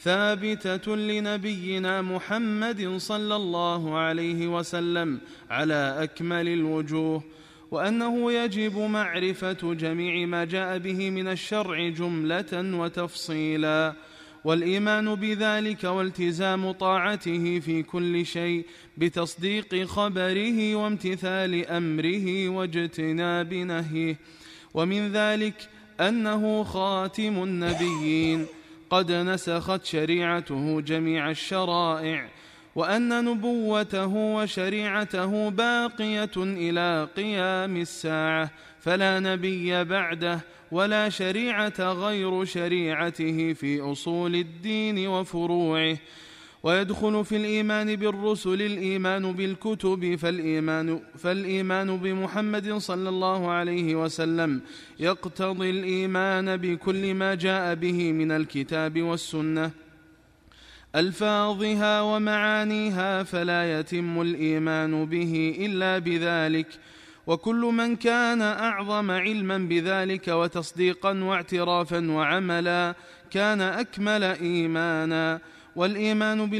ثابتة لنبينا محمد صلى الله عليه وسلم على أكمل الوجوه وأنه يجب معرفة جميع ما جاء به من الشرع جملة وتفصيلا. والإيمان بذلك والتزام طاعته في كل شيء بتصديق خبره وامتثال أمره واجتناب نهيه. ومن ذلك أنه خاتم النبيين. قد نسخت شريعته جميع الشرائع وأن نبوته وشريعته باقية إلى قيام الساعة فلا نبي بعده. ولا شريعة غير شريعته في أصول الدين وفروعه. ويدخل في الإيمان بالرسل الإيمان بالكتب فالإيمان, فالإيمان بمحمد صلى الله عليه وسلم. يقتضي الإيمان بكل ما جاء به من الكتاب والسنة. ألفاظها ومعانيها فلا يتم الإيمان به إلا بذلك. وكل من كان أعظم علما بذلك وتصديقا واعترافا وعملا كان أكمل إيمانا. والإيمان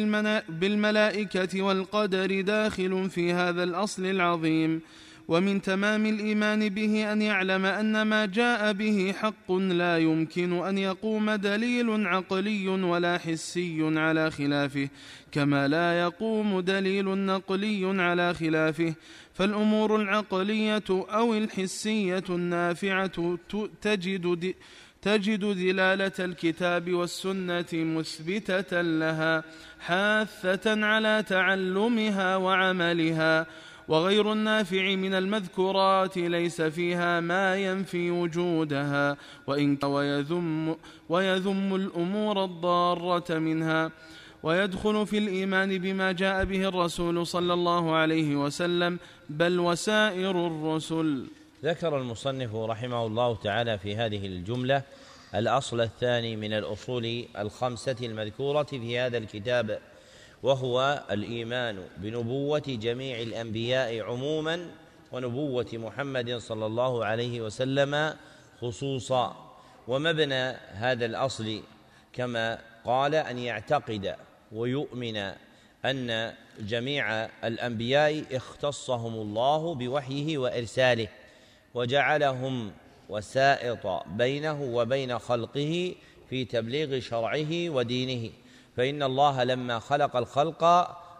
بالملائكة والقدر داخل في هذا الأصل العظيم. ومن تمام الإيمان به أن يعلم أن ما جاء به حق لا يمكن أن يقوم دليل عقلي ولا حسي على خلافه كما لا يقوم دليل نقلي على خلافه. فالأمور العقلية أو الحسية النافعة تجد تجد دلالة الكتاب والسنة مثبتة لها حاثة على تعلمها وعملها. وغير النافع من المذكورات ليس فيها ما ينفي وجودها. وإن ويذم, ويذم الأمور الضارة منها. ويدخل في الإيمان بما جاء به الرسول صلى الله عليه وسلم بل وسائر الرسل. ذكر المصنف رحمه الله تعالى في هذه الجملة الأصل الثاني من الأصول الخمسة المذكورة في هذا الكتاب وهو الإيمان بنبوة جميع الأنبياء عموما ونبوة محمد صلى الله عليه وسلم خصوصا. ومبنى هذا الأصل كما قال أن يعتقد ويؤمن أن جميع الأنبياء اختصهم الله بوحيه وإرساله وجعلهم وسائط بينه وبين خلقه في تبليغ شرعه ودينه فإن الله لما خلق الخلق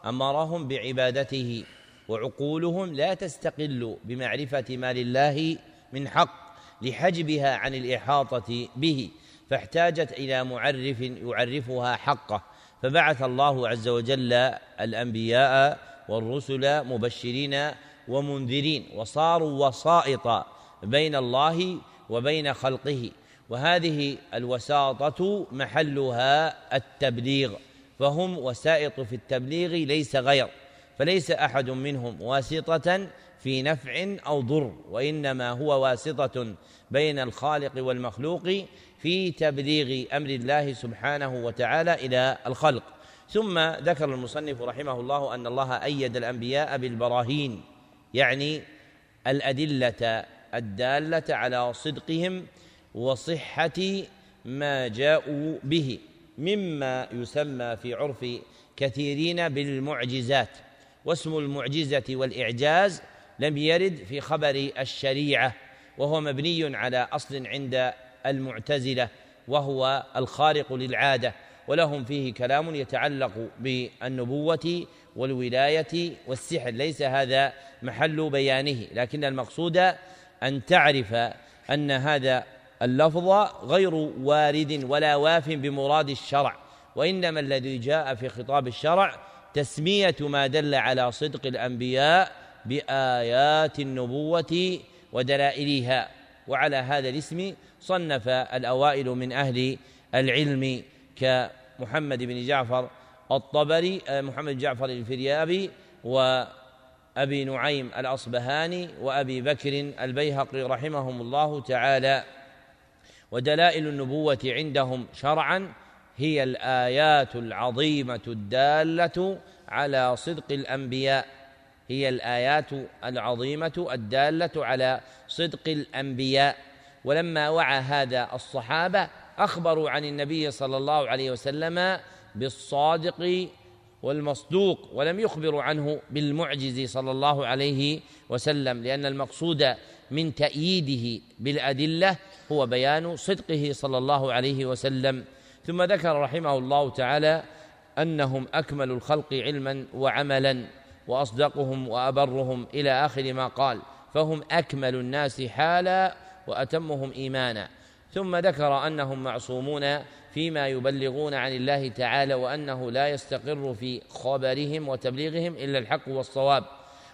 أمرهم بعبادته وعقولهم لا تستقل بمعرفة ما لله من حق لحجبها عن الإحاطة به فاحتاجت إلى معرف يعرفها حقه. فبعث الله عز وجل الأنبياء والرسل مبشرين ومنذرين وصاروا وسائط بين الله وبين خلقه. وهذه الوساطة محلها التبليغ فهم وسائط في التبليغ ليس غير فليس أحد منهم واسطة في نفع أو ضر وإنما هو واسطة بين الخالق والمخلوق في تبليغ أمر الله سبحانه وتعالى إلى الخلق. ثم ذكر المصنف رحمه الله أن الله أيد الأنبياء بالبراهين يعني الأدلة الدالة على صدقهم وصحة ما جاءوا به مما يسمى في عرف كثيرين بالمعجزات. واسم المعجزة والإعجاز لم يرد في خبر الشريعة وهو مبني على أصل عند المعتزلة وهو الخارق للعادة ولهم فيه كلام يتعلق بالنبوة والولاية والسحر. ليس هذا محل بيانه لكن المقصود أن تعرف أن هذا اللفظ غير وارد ولا واف بمراد الشرع وإنما الذي جاء في خطاب الشرع تسمية ما دل على صدق الأنبياء بآيات النبوة ودلائلها. وعلى هذا الاسم صنف الأوائل من أهل العلم كمحمد بن جعفر الطبري آه، محمد جعفر الفريابي وأبي نعيم الأصبهاني وأبي بكر البيهقي رحمهم الله تعالى. ودلائل النبوة عندهم شرعا هي الآيات العظيمة الدالة على صدق الأنبياء. هي الآيات العظيمة الدالة على صدق الأنبياء. ولما وعى هذا الصحابة أخبروا عن النبي صلى الله عليه وسلم بالصادق والمصدوق ولم يخبروا عنه بالمعجز صلى الله عليه وسلم لأن المقصود من تأييده بالأدلة هو بيان صدقه صلى الله عليه وسلم. ثم ذكر رحمه الله تعالى أنهم أكمل الخلق علما وعملا وأصدقهم وأبرهم إلى آخر ما قال فهم أكمل الناس حالا وأتمهم إيمانا. ثم ذكر أنهم معصومون فيما يبلغون عن الله تعالى وأنه لا يستقر في خبرهم وتبليغهم إلا الحق والصواب.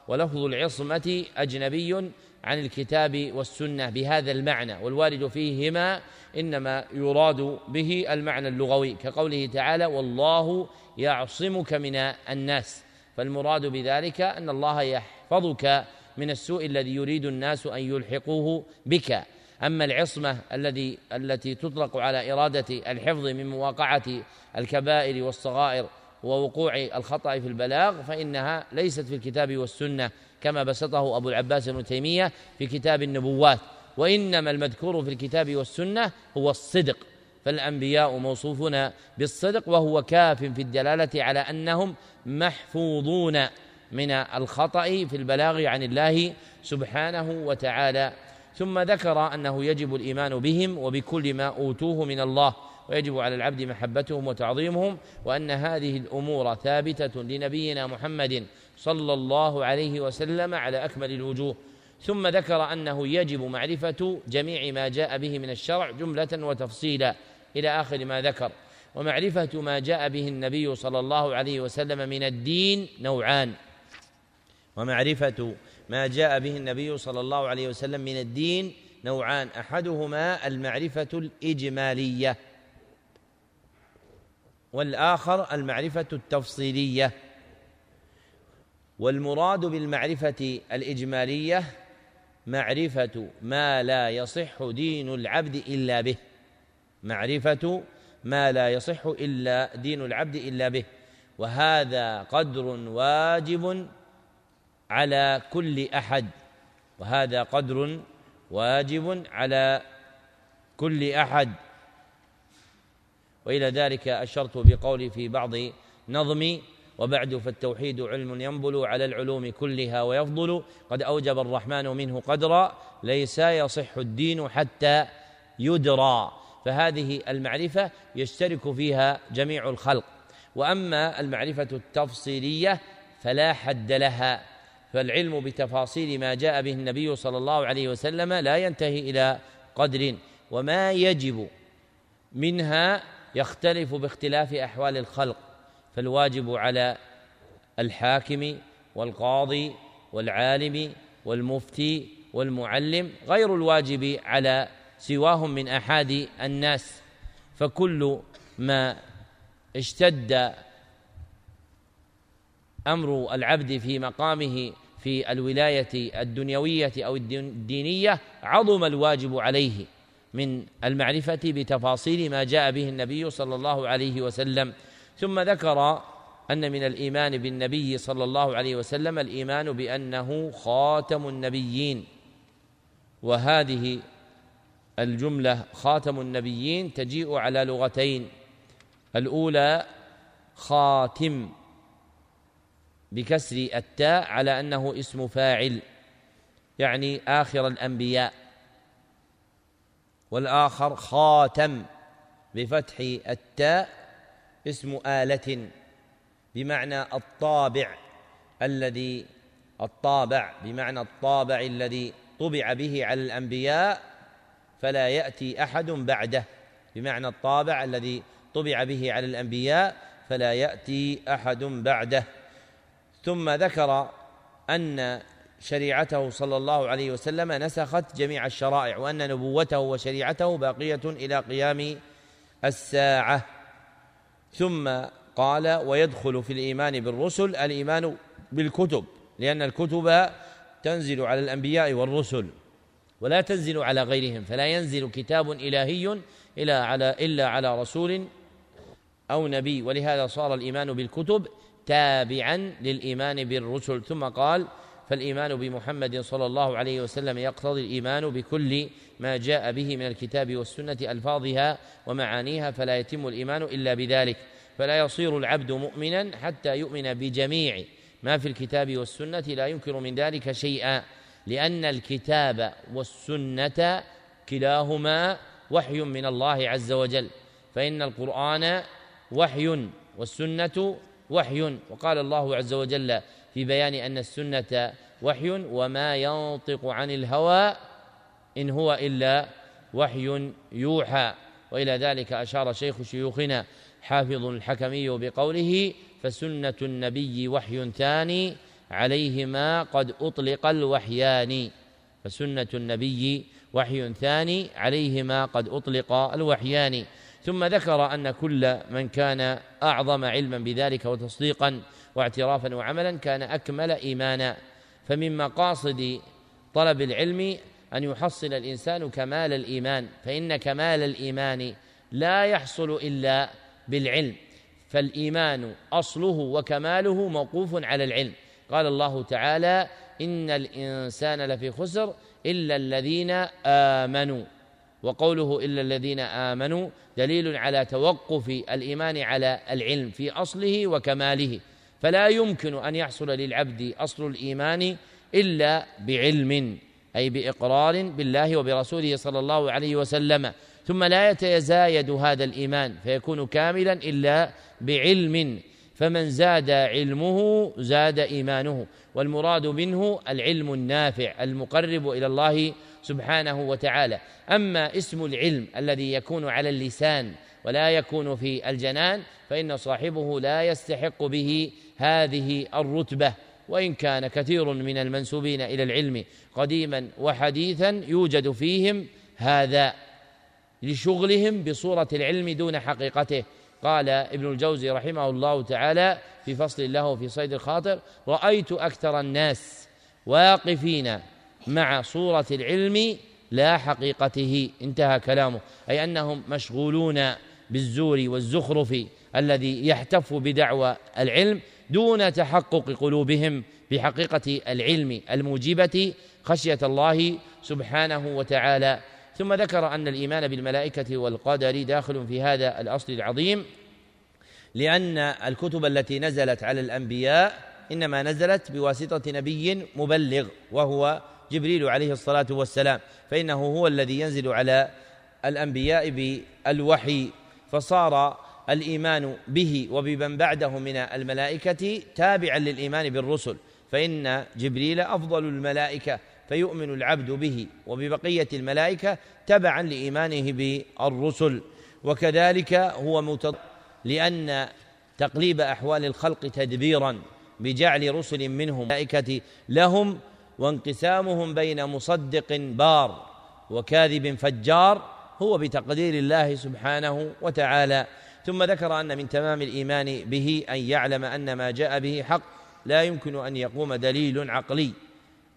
ولفظ العصمة أجنبي عن الكتاب والسنة بهذا المعنى والوارد فيهما إنما يراد به المعنى اللغوي كقوله تعالى والله يعصمك من الناس فالمراد بذلك أن الله يحفظك من السوء الذي يريد الناس أن يلحقوه بك. أما العصمة الذي التي تطلق على إرادة الحفظ من مواقعة الكبائر والصغائر ووقوع الخطأ في البلاغ فإنها ليست في الكتاب والسنة كما بسطه أبو العباس ابن تيمية في كتاب النبوات. وإنما المذكور في الكتاب والسنة هو الصدق. فالأنبياء موصوفون بالصدق وهو كاف في الدلالة على أنهم محفوظون. من الخطأ في البلاغ عن الله سبحانه وتعالى. ثم ذكر أنه يجب الإيمان بهم وبكل ما أوتوه من الله ويجب على العبد محبتهم وتعظيمهم وأن هذه الأمور ثابتة لنبينا محمد صلى الله عليه وسلم على أكمل الوجوه. ثم ذكر أنه يجب معرفة جميع ما جاء به من الشرع جملة وتفصيلا إلى آخر ما ذكر. ومعرفة ما جاء به النبي صلى الله عليه وسلم من الدين نوعان. ومعرفة ما جاء به النبي صلى الله عليه وسلم من الدين نوعان. أحدهما المعرفة الإجمالية والآخر المعرفة التفصيلية. والمراد بالمعرفة الإجمالية معرفة ما لا يصح دين العبد إلا به. معرفة ما لا يصح إلا دين العبد إلا به. وهذا قدر واجب على كل أحد وهذا قدر واجب على كل أحد. وإلى ذلك أشرت بقولي في بعض نظمي وبعد فالتوحيد علم ينبل على العلوم كلها ويفضل. قد أوجب الرحمن منه قدرا ليس يصح الدين حتى يدرى فهذه المعرفة يشترك فيها جميع الخلق. وأما المعرفة التفصيلية فلا حد لها. فالعلم بتفاصيل ما جاء به النبي صلى الله عليه وسلم لا ينتهي إلى قدر وما يجب منها يختلف باختلاف أحوال الخلق فالواجب على الحاكم والقاضي والعالم والمفتي والمعلم غير الواجب على سواهم من احاد الناس فكل ما اشتد أمر العبد في مقامه في الولاية الدنيوية أو الدينية عظم الواجب عليه من المعرفة بتفاصيل ما جاء به النبي صلى الله عليه وسلم. ثم ذكر أن من الإيمان بالنبي صلى الله عليه وسلم الإيمان بأنه خاتم النبيين. وهذه الجملة خاتم النبيين تجيء على لغتين. الأولى خاتم. بكسر التاء على أنه اسم فاعل يعني آخر الأنبياء. والآخر خاتم بفتح التاء اسم آلة بمعنى الطابع الذي الطابع بمعنى الطابع الذي طبع به على الأنبياء فلا يأتي أحد بعده. بمعنى الطابع الذي طبع به على الأنبياء فلا يأتي أحد بعده. ثم ذكر أن شريعته صلى الله عليه وسلم نسخت جميع الشرائع وأن نبوته وشريعته باقية إلى قيام الساعة. ثم قال ويدخل في الإيمان بالرسل الإيمان بالكتب لأن الكتب تنزل على الأنبياء والرسل ولا تنزل على غيرهم فلا ينزل كتاب إلهي إلا على إلا على رسول أو نبي ولهذا صار الإيمان بالكتب تابعا للإيمان بالرسل. ثم قال فالإيمان بمحمد صلى الله عليه وسلم يقتضي الإيمان بكل ما جاء به من الكتاب والسنة ألفاظها ومعانيها فلا يتم الإيمان إلا بذلك. فلا يصير العبد مؤمنا حتى يؤمن بجميع ما في الكتاب والسنة لا ينكر من ذلك شيئا لأن الكتاب والسنة كلاهما وحي من الله عز وجل. فإن القرآن وحي والسنة وحي وقال الله عز وجل في بيان أن السنة وحي وما ينطق عن الهوى إن هو إلا وحي يوحى. وإلى ذلك أشار شيخ شيوخنا حافظ الحكمي بقوله فسنة النبي وحي ثاني عليهما قد أطلق الوحيان. فسنة النبي وحي ثاني عليهما قد أطلق الوحيان. ثم ذكر أن كل من كان أعظم علما بذلك وتصديقا واعترافا وعملا كان أكمل إيمانا. فمن مقاصد طلب العلم أن يحصل الإنسان كمال الإيمان فإن كمال الإيمان لا يحصل إلا بالعلم. فالإيمان أصله وكماله موقوف على العلم. قال الله تعالى إن الإنسان لفي خسر إلا الذين آمنوا. وقوله إلا الذين آمنوا دليل على توقف الإيمان على العلم في أصله وكماله. فلا يمكن أن يحصل للعبد أصل الإيمان إلا بعلم أي بإقرار بالله وبرسوله صلى الله عليه وسلم. ثم لا يتزايد هذا الإيمان فيكون كاملا إلا بعلم. فمن زاد علمه زاد إيمانه والمراد منه العلم النافع المقرب إلى الله سبحانه وتعالى. أما اسم العلم الذي يكون على اللسان ولا يكون في الجنان فإن صاحبه لا يستحق به هذه الرتبة. وإن كان كثير من المنسوبين إلى العلم قديما وحديثا يوجد فيهم هذا لشغلهم بصورة العلم دون حقيقته. قال ابن الجوزي رحمه الله تعالى في فصل له في صيد الخاطر رأيت أكثر الناس واقفين مع صورة العلم لا حقيقته. انتهى كلامه. أي أنهم مشغولون بالزور والزخرف الذي يحتف بدعوى العلم دون تحقق قلوبهم بحقيقة العلم الموجبة خشية الله سبحانه وتعالى. ثم ذكر أن الإيمان بالملائكة والقدر داخل في هذا الأصل العظيم لأن الكتب التي نزلت على الأنبياء إنما نزلت بواسطة نبي مبلغ وهو جبريل عليه الصلاة والسلام فإنه هو الذي ينزل على الأنبياء بالوحي فصار الإيمان به وبمن بعده من الملائكة تابعا للإيمان بالرسل فإن جبريل أفضل الملائكة فيؤمن العبد به وببقية الملائكة تبعا لإيمانه بالرسل وكذلك هو متض لأن تقليب أحوال الخلق تدبيرا بجعل رسل منهم ملائكة لهم وانقسامهم بين مصدق بار وكاذب فجار هو بتقدير الله سبحانه وتعالى. ثم ذكر أن من تمام الإيمان به أن يعلم أن ما جاء به حق لا يمكن أن يقوم دليل عقلي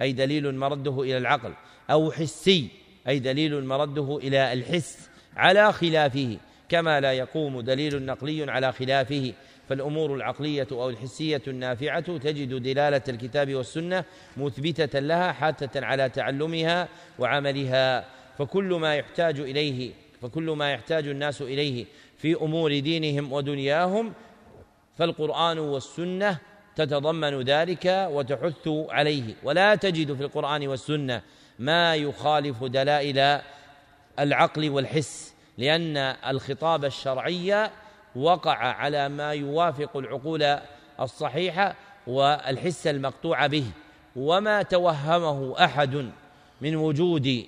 أي دليل مرده إلى العقل أو حسي أي دليل مرده إلى الحس على خلافه كما لا يقوم دليل نقلي على خلافه. فالأمور العقلية أو الحسية النافعة تجد دلالة الكتاب والسنة مثبتة لها حاتة على تعلمها وعملها. فكل ما يحتاج إليه فكل ما يحتاج الناس إليه في أمور دينهم ودنياهم فالقرآن والسنة تتضمن ذلك وتحث عليه. ولا تجد في القرآن والسنة ما يخالف دلائل العقل والحس لأن الخطاب الشرعي وقع على ما يوافق العقول الصحيحة والحس المقطوع به وما توهمه أحد من وجود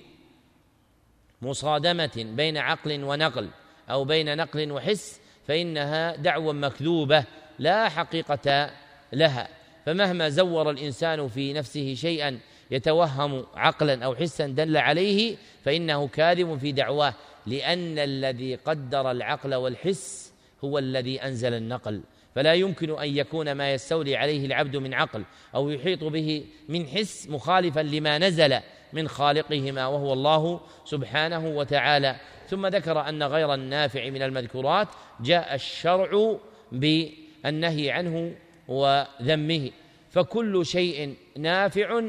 مصادمة بين عقل ونقل أو بين نقل وحس فإنها دعوة مكذوبة لا حقيقة لها. فمهما زور الإنسان في نفسه شيئا يتوهم عقلا أو حسا دل عليه فإنه كاذب في دعواه لأن الذي قدر العقل والحس هو الذي أنزل النقل. فلا يمكن أن يكون ما يستولي عليه العبد من عقل أو يحيط به من حس مخالفا لما نزل من خالقهما وهو الله سبحانه وتعالى. ثم ذكر أن غير النافع من المذكورات جاء الشرع بالنهي عنه وذمه. فكل شيء نافع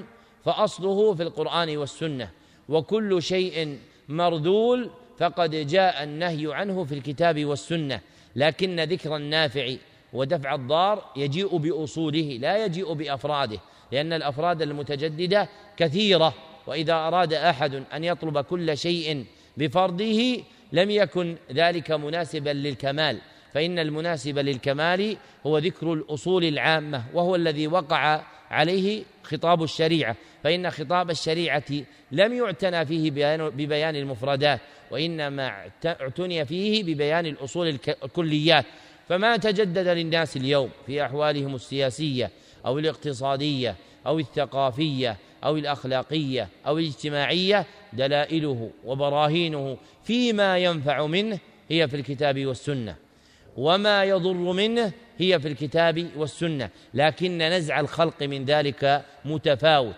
فأصله في القرآن والسنة وكل شيء مرذول فقد جاء النهي عنه في الكتاب والسنة. لكن ذكر النافع ودفع الضار يجيء بأصوله لا يجيء بأفراده لأن الأفراد المتجددة كثيرة وإذا أراد أحد أن يطلب كل شيء بفرضه لم يكن ذلك مناسبا للكمال فإن المناسب للكمال هو ذكر الأصول العامة وهو الذي وقع عليه خطاب الشريعة فإن خطاب الشريعة لم يعتنى فيه ببيان المفردات وإنما اعتني فيه ببيان الأصول الكليات. فما تجدد للناس اليوم في أحوالهم السياسية أو الاقتصادية أو الثقافية أو الأخلاقية أو الاجتماعية دلائله وبراهينه فيما ينفع منه هي في الكتاب والسنة. وما يضر منه هي في الكتاب والسنة لكن نزع الخلق من ذلك متفاوت.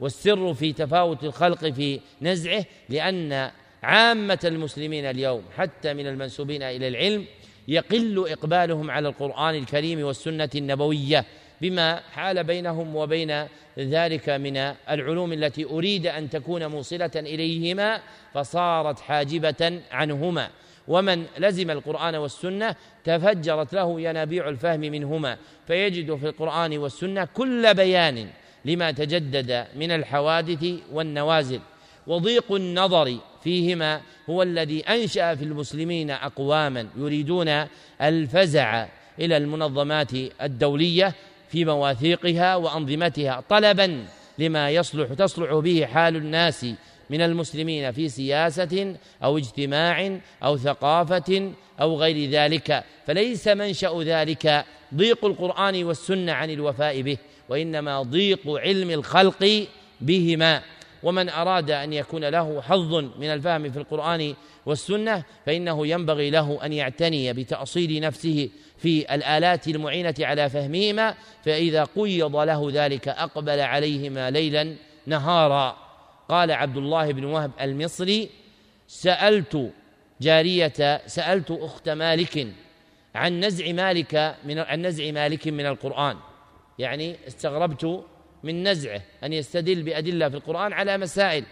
والسر في تفاوت الخلق في نزعه لأن عامة المسلمين اليوم حتى من المنسوبين إلى العلم يقل إقبالهم على القرآن الكريم والسنة النبوية بما حال بينهم وبين ذلك من العلوم التي أريد أن تكون موصلة إليهما فصارت حاجبة عنهما. ومن لزم القرآن والسنة تفجرت له ينابيع الفهم منهما فيجد في القرآن والسنة كل بيان لما تجدد من الحوادث والنوازل. وضيق النظر فيهما هو الذي أنشأ في المسلمين أقواما يريدون الفزع إلى المنظمات الدولية في مواثيقها وأنظمتها طلبا لما يصلح تصلح به حال الناس من المسلمين في سياسة أو اجتماع أو ثقافة أو غير ذلك. فليس منشأ ذلك ضيق القرآن والسنة عن الوفاء به وإنما ضيق علم الخلق بهما. ومن أراد أن يكون له حظ من الفهم في القرآن والسنة فإنه ينبغي له أن يعتني بتأصيل نفسه في الآلات المعينة على فهمهما فإذا قيض له ذلك أقبل عليهما ليلا نهارا. قال عبد الله بن وهب المصري سألت جارية سألت أخت مالك عن نزع مالك من عن نزع مالك من القرآن. يعني استغربت من نزعه أن يستدل بأدلة في القرآن على مسائل.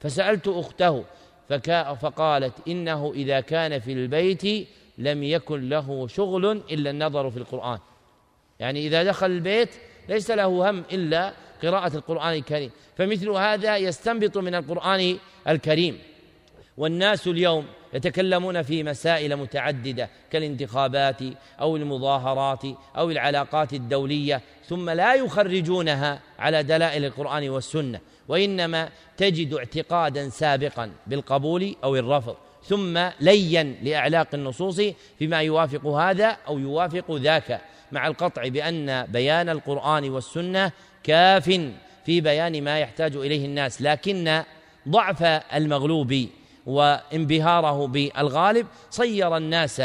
فسألت أخته فكا فقالت إنه إذا كان في البيت لم يكن له شغل إلا النظر في القرآن. يعني إذا دخل البيت ليس له هم إلا قراءة القرآن الكريم. فمثل هذا يستنبط من القرآن الكريم. والناس اليوم يتكلمون في مسائل متعددة كالانتخابات أو المظاهرات أو العلاقات الدولية ثم لا يخرجونها على دلائل القرآن والسنة وإنما تجد اعتقادا سابقا بالقبول أو الرفض ثم لين لأعلاق النصوص فيما يوافق هذا أو يوافق ذاك مع القطع بأن بيان القرآن والسنة كاف في بيان ما يحتاج إليه الناس لكن ضعف المغلوب وانبهاره بالغالب صير الناس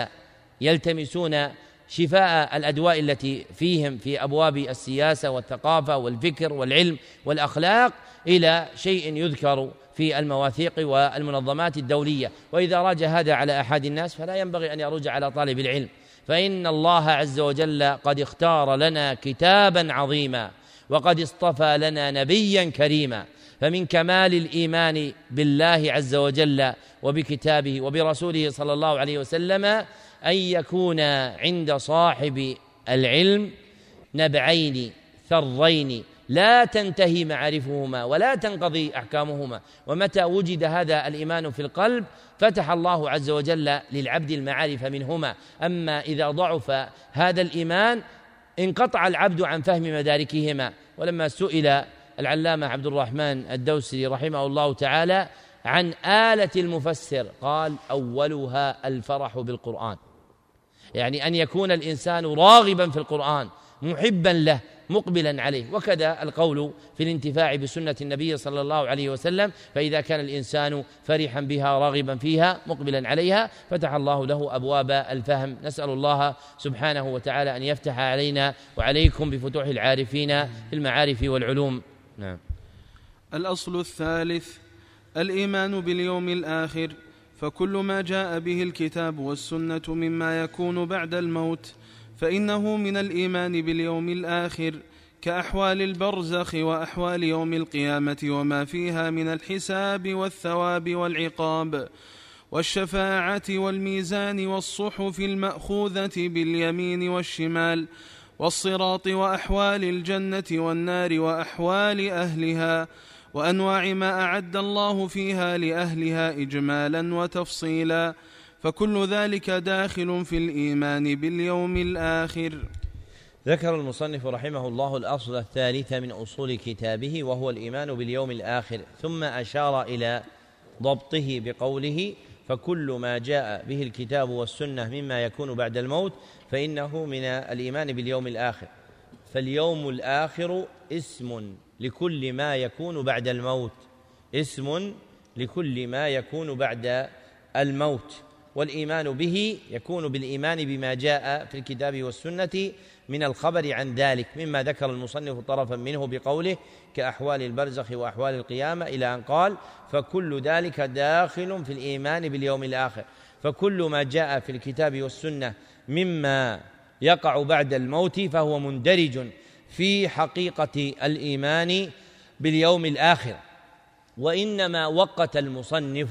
يلتمسون شفاء الأدواء التي فيهم في أبواب السياسة والثقافة والفكر والعلم والأخلاق إلى شيء يذكر في المواثيق والمنظمات الدولية. وإذا راج هذا على أحد الناس فلا ينبغي أن يرج على طالب العلم. فإن الله عز وجل قد اختار لنا كتابا عظيما. وقد اصطفى لنا نبيا كريما. فمن كمال الإيمان بالله عز وجل وبكتابه وبرسوله صلى الله عليه وسلم أن يكون عند صاحب العلم نبعين ثرين. لا تنتهي معارفهما ولا تنقضي أحكامهما. ومتى وجد هذا الإيمان في القلب فتح الله عز وجل للعبد المعارف منهما. أما إذا ضعف هذا الإيمان انقطع العبد عن فهم مداركهما. ولما سئل العلامة عبد الرحمن الدوسري رحمه الله تعالى عن آلة المفسر قال أولها الفرح بالقرآن. يعني أن يكون الإنسان راغبا في القرآن محبا له مقبلا عليه. وكذا القول في الانتفاع بسنة النبي صلى الله عليه وسلم فإذا كان الإنسان فرحا بها راغبا فيها مقبلا عليها فتح الله له أبواب الفهم. نسأل الله سبحانه وتعالى أن يفتح علينا وعليكم بفتوح العارفين في المعارف والعلوم. نعم. الأصل الثالث الإيمان باليوم الآخر فكل ما جاء به الكتاب والسنة مما يكون بعد الموت فإنه من الإيمان باليوم الآخر كأحوال البرزخ وأحوال يوم القيامة وما فيها من الحساب والثواب والعقاب. والشفاعة والميزان والصحف المأخوذة باليمين والشمال والصراط وأحوال الجنة والنار وأحوال أهلها وأنواع ما أعد الله فيها لأهلها اجمالا وتفصيلا. فكل ذلك داخل في الإيمان باليوم الآخر. ذكر المصنف رحمه الله الأصل الثالث من أصول كتابه وهو الإيمان باليوم الآخر ثم أشار إلى ضبطه بقوله فكل ما جاء به الكتاب والسنة مما يكون بعد الموت فإنه من الإيمان باليوم الآخر. فاليوم الآخر اسم لكل ما يكون بعد الموت اسم لكل ما يكون بعد الموت. والإيمان به يكون بالإيمان بما جاء في الكتاب والسنة من الخبر عن ذلك مما ذكر المصنف طرفا منه بقوله كأحوال البرزخ وأحوال القيامة إلى أن قال فكل ذلك داخل في الإيمان باليوم الآخر. فكل ما جاء في الكتاب والسنة مما يقع بعد الموت فهو مندرج في حقيقة الإيمان باليوم الآخر. وإنما وقت المصنف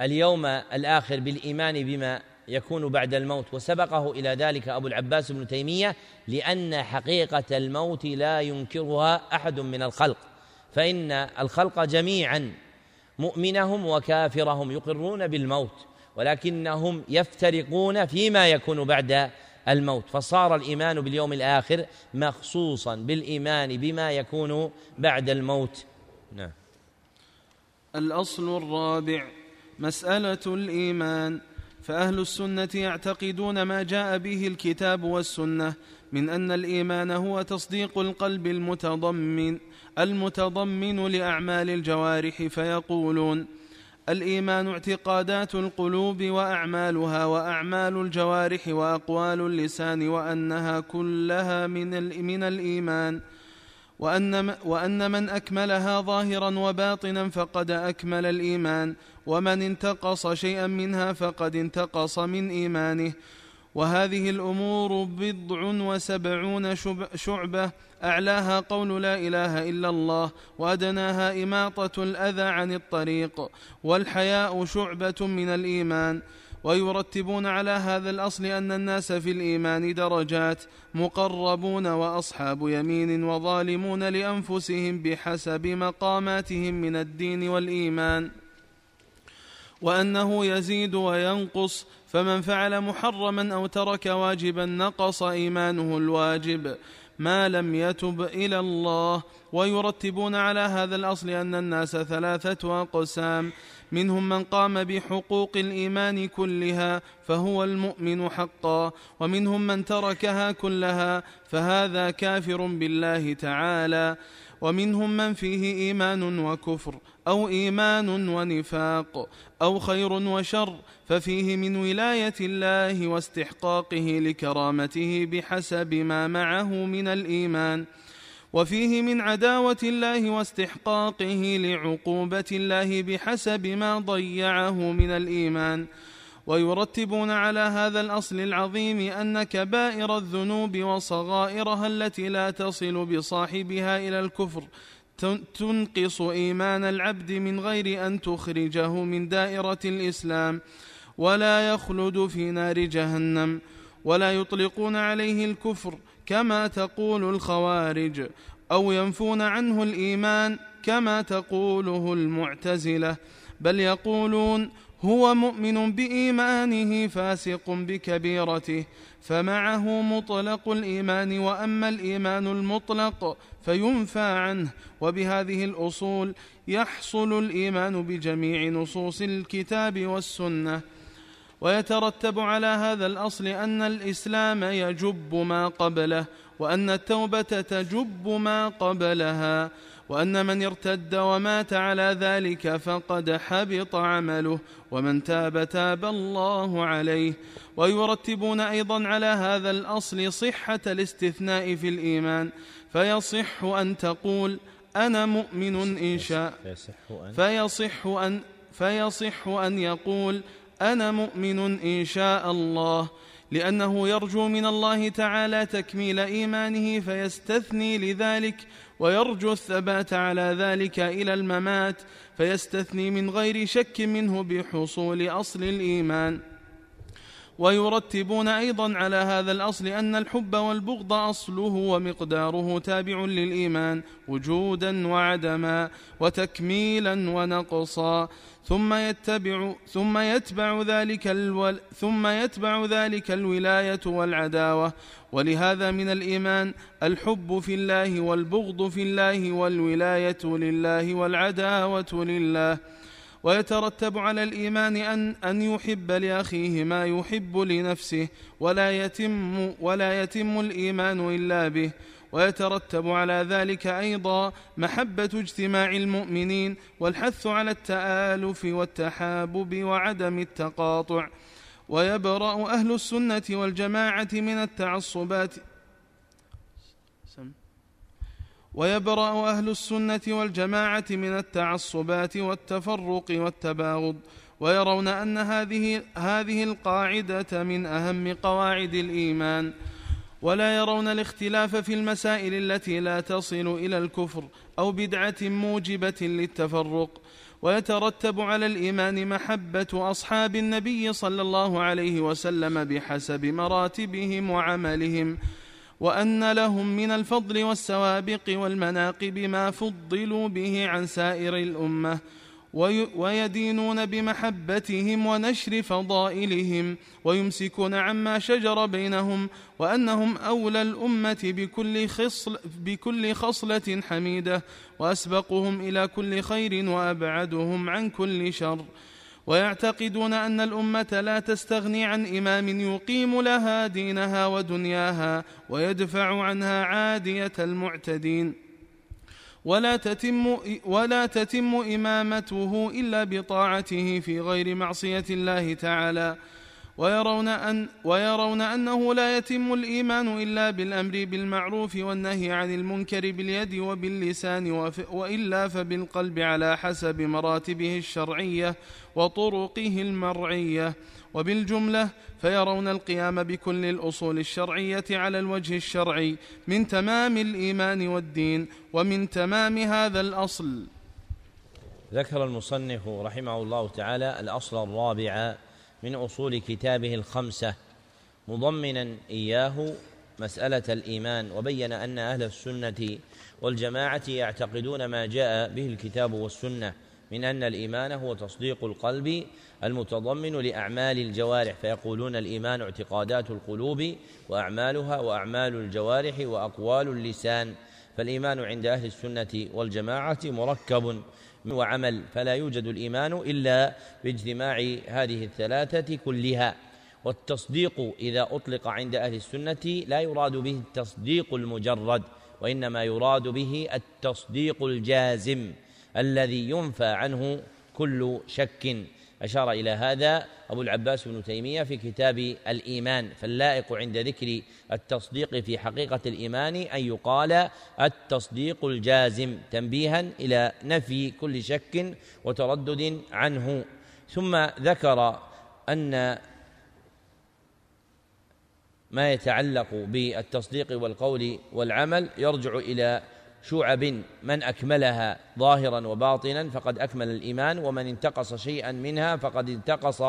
اليوم الآخر بالإيمان بما يكون بعد الموت وسبقه إلى ذلك أبو العباس بن تيمية لأن حقيقة الموت لا ينكرها أحد من الخلق فإن الخلق جميعا مؤمنهم وكافرهم يقرون بالموت ولكنهم يفترقون فيما يكون بعد الموت فصار الإيمان باليوم الآخر مخصوصا بالإيمان بما يكون بعد الموت. نعم. الأصل الرابع مسألة الإيمان. فأهل السنة يعتقدون ما جاء به الكتاب والسنة من أن الإيمان هو تصديق القلب المتضمن المتضمن لأعمال الجوارح فيقولون الإيمان اعتقادات القلوب وأعمالها وأعمال الجوارح وأقوال اللسان وأنها كلها من من الإيمان. وأن, وأن من أكملها ظاهرا وباطنا فقد أكمل الإيمان. ومن انتقص شيئا منها فقد انتقص من إيمانه. وهذه الأمور بضع وسبعون شعبة. أعلاها قول لا إله إلا الله وأدناها إماطة الأذى عن الطريق. والحياء شعبة من الإيمان. ويرتبون على هذا الأصل أن الناس في الإيمان درجات مقربون وأصحاب يمين وظالمون لأنفسهم بحسب مقاماتهم من الدين والإيمان. وأنه يزيد وينقص فمن فعل محرما أو ترك واجبا نقص إيمانه الواجب. ما لم يتب إلى الله. ويرتبون على هذا الأصل أن الناس ثلاثة أقسام. منهم من قام بحقوق الإيمان كلها فهو المؤمن حقا. ومنهم من تركها كلها فهذا كافر بالله تعالى. ومنهم من فيه إيمان وكفر أو إيمان ونفاق أو خير وشر ففيه من ولاية الله واستحقاقه لكرامته بحسب ما معه من الإيمان وفيه من عداوة الله واستحقاقه لعقوبة الله بحسب ما ضيعه من الإيمان ويرتبون على هذا الأصل العظيم أن كبائر الذنوب وصغائرها التي لا تصل بصاحبها إلى الكفر تنقص إيمان العبد من غير أن تخرجه من دائرة الإسلام ولا يخلد في نار جهنم ولا يطلقون عليه الكفر كما تقول الخوارج أو ينفون عنه الإيمان كما تقوله المعتزلة بل يقولون هو مؤمن بإيمانه فاسق بكبيرته فمعه مطلق الإيمان وأما الإيمان المطلق فينفى عنه. وبهذه الأصول يحصل الإيمان بجميع نصوص الكتاب والسنة. ويترتب على هذا الأصل أن الإسلام يجب ما قبله وأن التوبة تجب ما قبلها. وأن من ارتد ومات على ذلك فقد حبط عمله ومن تاب تاب الله عليه. ويرتبون أيضا على هذا الأصل صحة الاستثناء في الإيمان فيصح أن تقول أنا مؤمن إن شاء فيصح أن فيصح أن يقول أنا مؤمن إن شاء الله. لأنه يرجو من الله تعالى تكميل إيمانه فيستثني لذلك ويرجو الثبات على ذلك إلى الممات فيستثني من غير شك منه بحصول أصل الإيمان. ويرتبون أيضا على هذا الأصل أن الحب والبغض أصله ومقداره تابع للإيمان وجودا وعدما وتكميلا ونقصا. ثم يتبع ثم يتبع ذلك الول ثم يتبع ذلك الولاية والعداوة. ولهذا من الإيمان الحب في الله والبغض في الله والولاية لله والعداوة لله. ويترتب على الإيمان أن أن يحب لأخيه ما يحب لنفسه ولا يتم ولا يتم الإيمان إلا به. ويترتب على ذلك أيضا محبة اجتماع المؤمنين والحث على التآلف والتحابب وعدم التقاطع. ويبرأ أهل السنة والجماعة من التعصبات. ويبرأ أهل السنة والجماعة من التعصبات والتفرق والتباغض. ويرون أن هذه هذه القاعدة من أهم قواعد الإيمان. ولا يرون الاختلاف في المسائل التي لا تصل إلى الكفر أو بدعة موجبة للتفرق. ويترتب على الإيمان محبة أصحاب النبي صلى الله عليه وسلم بحسب مراتبهم وعملهم وأن لهم من الفضل والسوابق والمناقب ما فضلوا به عن سائر الأمة. ويدينون بمحبتهم ونشر فضائلهم ويمسكون عما شجر بينهم وأنهم أولى الأمة بكل, خصل بكل خصلة حميدة وأسبقهم إلى كل خير وأبعدهم عن كل شر ويعتقدون أن الأمة لا تستغني عن إمام يقيم لها دينها ودنياها ويدفع عنها عادية المعتدين ولا تتم ولا تتم إمامته إلا بطاعته في غير معصية الله تعالى. ويرون, أن ويرون أنه لا يتم الإيمان إلا بالأمر بالمعروف والنهي عن المنكر باليد وباللسان وإلا فبالقلب على حسب مراتبه الشرعية وطرقه المرعية. وبالجملة فيرون القيام بكل الأصول الشرعية على الوجه الشرعي من تمام الإيمان والدين ومن تمام هذا الأصل. ذكر المصنف رحمه الله تعالى الأصل الرابع من أصول كتابه الخمسة. مضمنا إياه مسألة الإيمان وبين أن أهل السنة والجماعة يعتقدون ما جاء به الكتاب والسنة من أن الإيمان هو تصديق القلب المتضمن لأعمال الجوارح فيقولون الإيمان اعتقادات القلوب وأعمالها وأعمال الجوارح وأقوال اللسان فالإيمان عند أهل السنة والجماعة مركب وعمل فلا يوجد الإيمان إلا باجتماع هذه الثلاثة كلها. والتصديق إذا أطلق عند أهل السنة لا يراد به التصديق المجرد وإنما يراد به التصديق الجازم الذي ينفى عنه كل شك. أشار إلى هذا أبو العباس بن تيمية في كتاب الإيمان فاللائق عند ذكر التصديق في حقيقة الإيمان أن يقال التصديق الجازم تنبيها إلى نفي كل شك وتردد عنه. ثم ذكر أن ما يتعلق بالتصديق والقول والعمل يرجع إلى شعب من أكملها ظاهرا وباطنا فقد أكمل الإيمان ومن انتقص شيئا منها فقد انتقص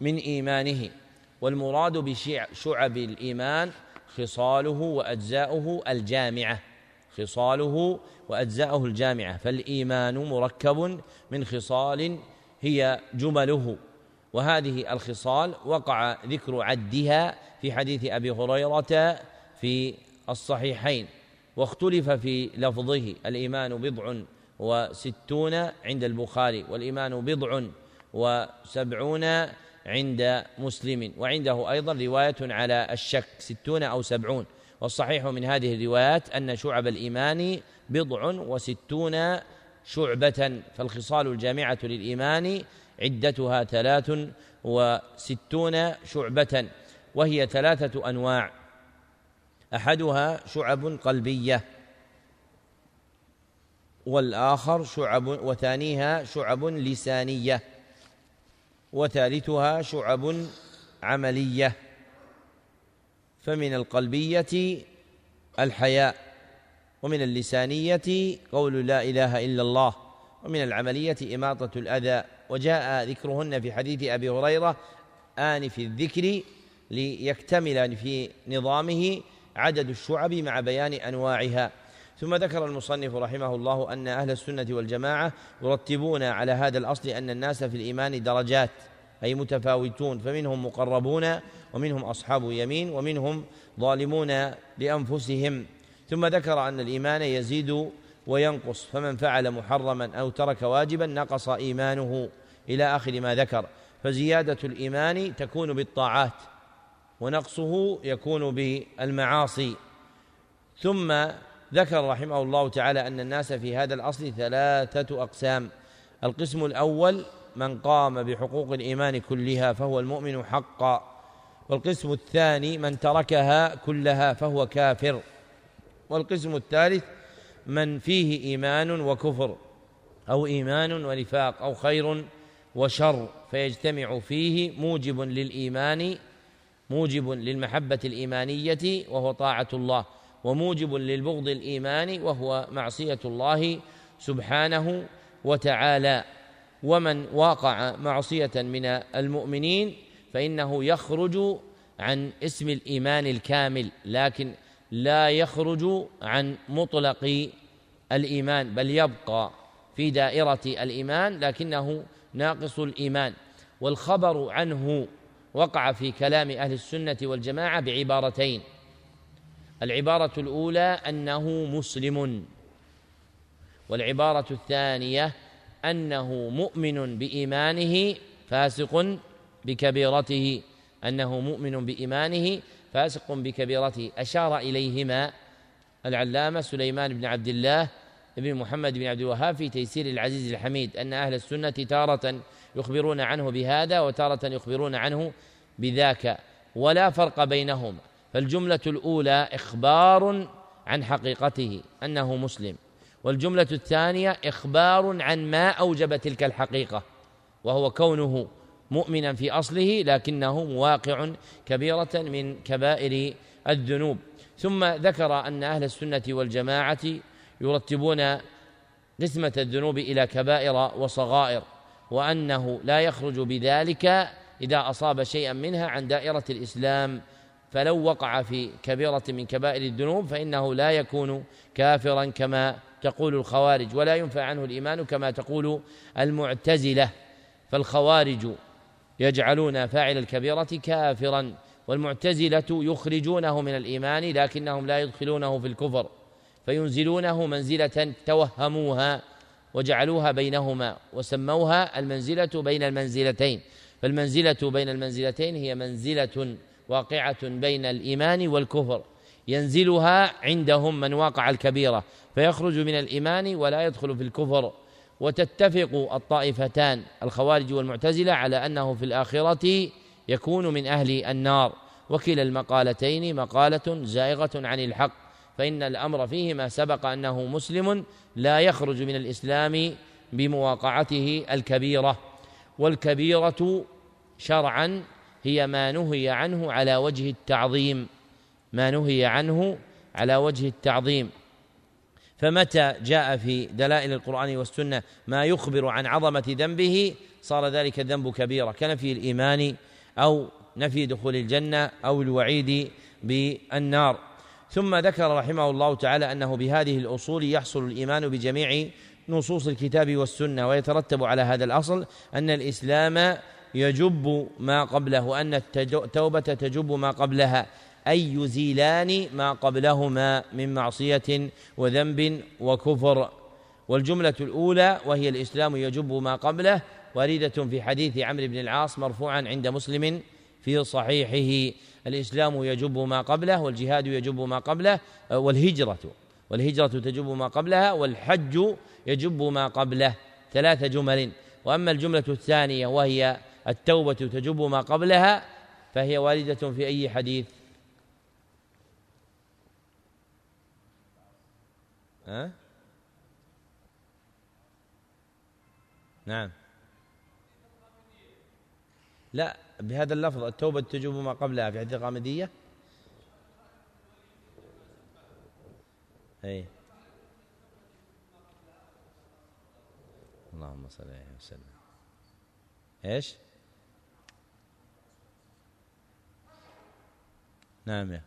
من إيمانه. والمراد بشعب الإيمان خصاله وأجزاؤه الجامعة خصاله وأجزاؤه الجامعة. فالإيمان مركب من خصال هي جمله. وهذه الخصال وقع ذكر عدها في حديث أبي هريرة في الصحيحين. واختلف في لفظه. الإيمان بضع وستون عند البخاري والإيمان بضع وسبعون عند مسلم وعنده أيضا رواية على الشك ستون أو سبعون. والصحيح من هذه الروايات أن شعب الإيمان بضع وستون شعبة فالخصال الجامعة للإيمان عدتها ثلاث وستون شعبة وهي ثلاثة أنواع. أحدها شعب قلبية والآخر شعب وثانيها شعب لسانية وثالثها شعب عملية. فمن القلبية الحياء ومن اللسانية قول لا إله إلا الله ومن العملية إماطة الأذى. وجاء ذكرهن في حديث أبي هريرة انف الذكر ليكتمل في نظامه عدد الشعب مع بيان أنواعها. ثم ذكر المصنف رحمه الله أن أهل السنة والجماعة يرتبون على هذا الأصل أن الناس في الإيمان درجات أي متفاوتون فمنهم مقربون ومنهم أصحاب يمين ومنهم ظالمون لأنفسهم. ثم ذكر أن الإيمان يزيد وينقص فمن فعل محرما أو ترك واجبا نقص إيمانه. إلى آخر ما ذكر. فزيادة الإيمان تكون بالطاعات. ونقصه يكون بالمعاصي. ثم ذكر رحمه الله تعالى أن الناس في هذا الأصل ثلاثة أقسام. القسم الأول من قام بحقوق الإيمان كلها فهو المؤمن حقا. والقسم الثاني من تركها كلها فهو كافر. والقسم الثالث من فيه إيمان وكفر أو إيمان ونفاق أو خير وشر فيجتمع فيه موجب للإيمان موجب للمحبة الإيمانية وهو طاعة الله وموجب للبغض الإيمان وهو معصية الله سبحانه وتعالى. ومن واقع معصية من المؤمنين فإنه يخرج عن اسم الإيمان الكامل لكن لا يخرج عن مطلق الإيمان بل يبقى في دائرة الإيمان لكنه ناقص الإيمان. والخبر عنه وقع في كلام أهل السنة والجماعة بعبارتين. العبارة الأولى أنه مسلم. والعبارة الثانية أنه مؤمن بإيمانه فاسق بكبيرته. أنه مؤمن بإيمانه فاسق بكبيرته. أشار إليهما العلامة سليمان بن عبد الله بن محمد بن عبد الوهاب في تيسير العزيز الحميد أن أهل السنة تارة يخبرون عنه بهذا وتارة يخبرون عنه بذاك ولا فرق بينهما. فالجملة الأولى إخبار عن حقيقته أنه مسلم. والجملة الثانية إخبار عن ما أوجب تلك الحقيقة وهو كونه مؤمنا في أصله لكنه مواقع كبيرة من كبائر الذنوب. ثم ذكر أن أهل السنة والجماعة يرتبون قسمة الذنوب إلى كبائر وصغائر. وأنه لا يخرج بذلك إذا أصاب شيئا منها عن دائرة الإسلام. فلو وقع في كبيرة من كبائر الذنوب فإنه لا يكون كافرا كما تقول الخوارج ولا ينفع عنه الإيمان كما تقول المعتزلة. فالخوارج يجعلون فاعل الكبيرة كافرا والمعتزلة يخرجونه من الإيمان لكنهم لا يدخلونه في الكفر فينزلونه منزلة توهموها. وجعلوها بينهما وسموها المنزلة بين المنزلتين. فالمنزلة بين المنزلتين هي منزلة واقعة بين الإيمان والكفر. ينزلها عندهم من واقع الكبيرة فيخرج من الإيمان ولا يدخل في الكفر. وتتفق الطائفتان الخوارج والمعتزلة على أنه في الآخرة يكون من أهل النار. وكلا المقالتين مقالة زائغة عن الحق. فإن الأمر فيه ما سبق أنه مسلم لا يخرج من الإسلام بمواقعته الكبيرة والكبيرة شرعا هي ما نهي عنه على وجه التعظيم ما نهي عنه على وجه التعظيم. فمتى جاء في دلائل القرآن والسنة ما يخبر عن عظمة ذنبه صار ذلك الذنب كبيرة كنفي الإيمان أو نفي دخول الجنة أو الوعيد بالنار. ثم ذكر رحمه الله تعالى أنه بهذه الأصول يحصل الإيمان بجميع نصوص الكتاب والسنة ويترتب على هذا الأصل أن الإسلام يجب ما قبله وأن التوبة تجب ما قبلها أي يزيلان ما قبلهما من معصية وذنب وكفر. والجملة الأولى وهي الإسلام يجب ما قبله واردة في حديث عمرو بن العاص مرفوعا عند مسلم في صحيحه. الإسلام يجب ما قبله والجهاد يجب ما قبله والهجرة والهجرة تجب ما قبلها والحج يجب ما قبله. ثلاث جمل. وأما الجملة الثانية وهي التوبة تجب ما قبلها فهي واردة في أي حديث؟ ها؟ نعم. لا. بهذا اللفظ التوبة تجوب ما قبلها في حديث الغامدية أي. اللهم صل عليه وسلم. إيش؟ نعم يا.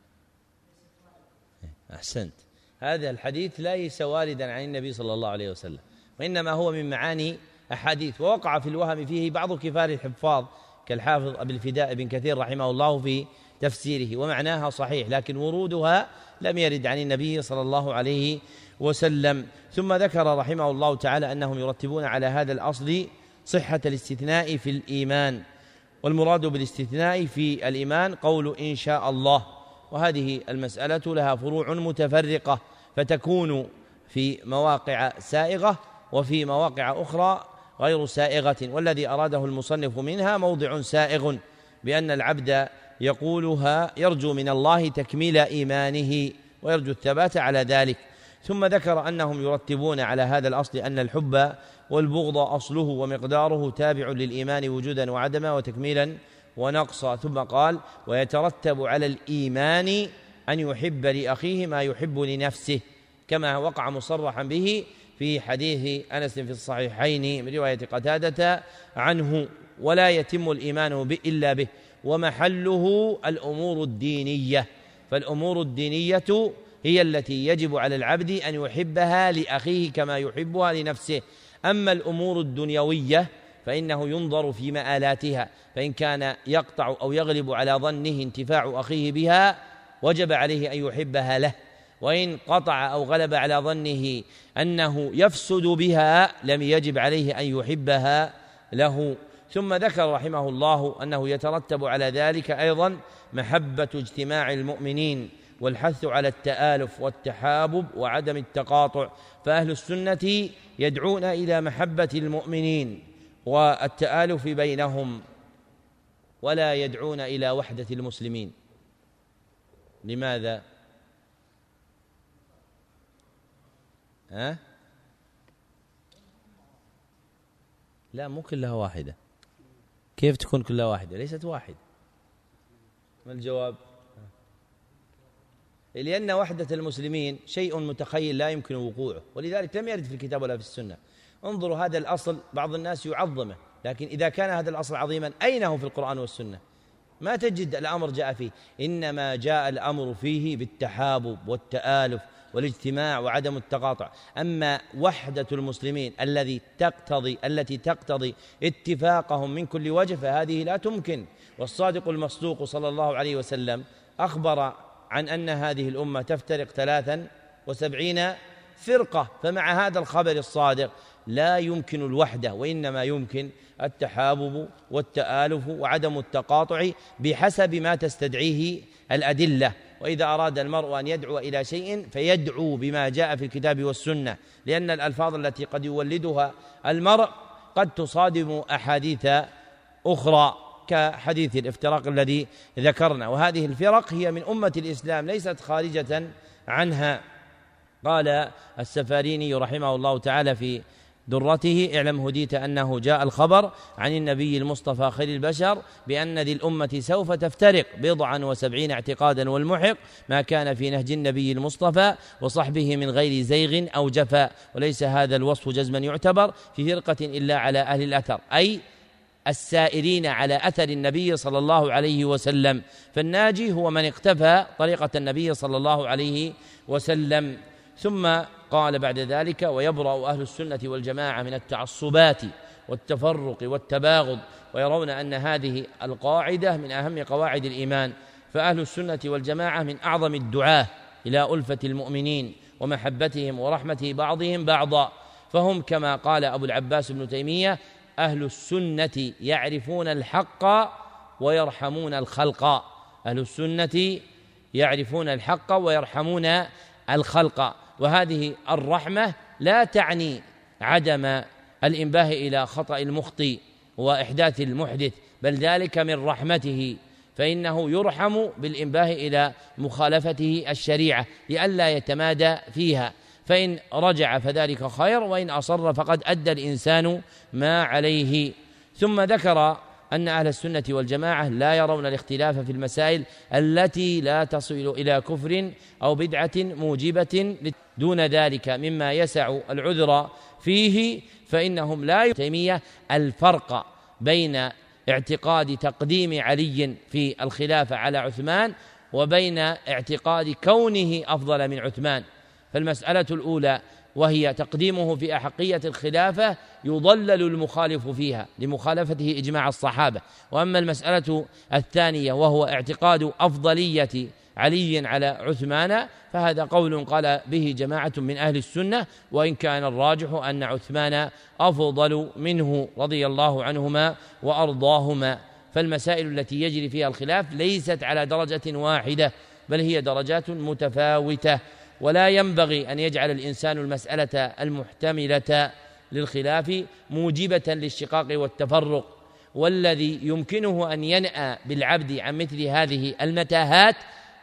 أحسنت. هذا الحديث ليس واردا عن النبي صلى الله عليه وسلم وإنما هو من معاني أحاديث ووقع في الوهم فيه بعض كفار الحفاظ كالحافظ أبي الفداء بن كثير رحمه الله في تفسيره ومعناها صحيح لكن ورودها لم يرد عن النبي صلى الله عليه وسلم. ثم ذكر رحمه الله تعالى أنهم يرتبون على هذا الأصل صحة الاستثناء في الإيمان والمراد بالاستثناء في الإيمان قول إن شاء الله وهذه المسألة لها فروع متفرقة فتكون في مواقع سائغة وفي مواقع أخرى غير سائغة والذي أراده المصنف منها موضع سائغ بأن العبد يقولها يرجو من الله تكميل إيمانه ويرجو الثبات على ذلك. ثم ذكر أنهم يرتبون على هذا الأصل أن الحب والبغض أصله ومقداره تابع للإيمان وجودا وعدما وتكميلا ونقصا. ثم قال ويترتب على الإيمان أن يحب لأخيه ما يحب لنفسه كما وقع مصرحا به في حديث أنس في الصحيحين من رواية قتادة عنه ولا يتم الإيمان به إلا به ومحله الأمور الدينية. فالأمور الدينية هي التي يجب على العبد أن يحبها لأخيه كما يحبها لنفسه. أما الأمور الدنيوية فإنه ينظر في مآلاتها فإن كان يقطع أو يغلب على ظنه انتفاع أخيه بها وجب عليه أن يحبها له. وإن قطع أو غلب على ظنه أنه يفسد بها لم يجب عليه أن يحبها له. ثم ذكر رحمه الله أنه يترتب على ذلك أيضا محبة اجتماع المؤمنين والحث على التآلف والتحابب وعدم التقاطع. فأهل السنة يدعون إلى محبة المؤمنين والتآلف بينهم ولا يدعون إلى وحدة المسلمين. لماذا؟ ها؟ لا مو كلها واحدة كيف تكون كلها واحدة؟ ليست واحدة ما الجواب؟ لأن وحدة المسلمين شيء متخيل لا يمكن وقوعه ولذلك لم يرد في الكتاب ولا في السنة انظروا هذا الأصل بعض الناس يعظمه لكن إذا كان هذا الأصل عظيما أين هو في القرآن والسنة ما تجد الأمر جاء فيه إنما جاء الأمر فيه بالتحابب والتآلف والاجتماع وعدم التقاطع. أما وحدة المسلمين الذي تقتضي التي تقتضي اتفاقهم من كل وجه فهذه لا تمكن. والصادق المصدوق صلى الله عليه وسلم أخبر عن أن هذه الأمة تفترق ثلاثا وسبعين فرقة فمع هذا الخبر الصادق لا يمكن الوحدة وإنما يمكن التحابب والتآلف وعدم التقاطع بحسب ما تستدعيه الأدلة. وإذا أراد المرء أن يدعو إلى شيء فيدعو بما جاء في الكتاب والسنة لأن الألفاظ التي قد يولدها المرء قد تصادم أحاديث أخرى كحديث الافتراق الذي ذكرنا. وهذه الفرق هي من أمة الإسلام ليست خارجة عنها. قال السفاريني رحمه الله تعالى في درته اعلم هديت أنه جاء الخبر عن النبي المصطفى خير البشر بأن ذي الأمة سوف تفترق بضعا وسبعين اعتقادا والمحق ما كان في نهج النبي المصطفى وصحبه من غير زيغ أو جفاء وليس هذا الوصف جزما يعتبر في فرقة إلا على أهل الأثر أي السائرين على أثر النبي صلى الله عليه وسلم. فالناجي هو من اقتفى طريقة النبي صلى الله عليه وسلم. ثم قال بعد ذلك ويبرأ أهل السنة والجماعة من التعصبات والتفرق والتباغض ويرون أن هذه القاعدة من أهم قواعد الإيمان. فأهل السنة والجماعة من أعظم الدعاة إلى ألفة المؤمنين ومحبتهم ورحمة بعضهم بعضا. فهم كما قال أبو العباس بن تيمية أهل السنة يعرفون الحق ويرحمون الخلق. أهل السنة يعرفون الحق ويرحمون الخلق. وهذه الرحمة لا تعني عدم الإنباه إلى خطأ المخطي وإحداث المحدث بل ذلك من رحمته فإنه يرحم بالإنباه إلى مخالفته الشريعة لئلا يتمادى فيها. فإن رجع فذلك خير وإن أصر فقد أدى الإنسان ما عليه. ثم ذكر أن أهل السنة والجماعة لا يرون الاختلاف في المسائل التي لا تصل إلى كفر أو بدعة موجبة دون ذلك مما يسع العذر فيه فإنهم لا تيمية الفرق بين اعتقاد تقديم علي في الخلافة على عثمان وبين اعتقاد كونه أفضل من عثمان. فالمسألة الأولى وهي تقديمه في أحقية الخلافة يضلل المخالف فيها لمخالفته إجماع الصحابة. وأما المسألة الثانية وهو اعتقاد أفضلية علي على عثمان فهذا قول قال به جماعة من أهل السنة وإن كان الراجح أن عثمان أفضل منه رضي الله عنهما وأرضاهما. فالمسائل التي يجري فيها الخلاف ليست على درجة واحدة بل هي درجات متفاوتة. ولا ينبغي أن يجعل الإنسان المسألة المحتملة للخلاف موجبة للشقاق والتفرق. والذي يمكنه أن ينأى بالعبد عن مثل هذه المتاهات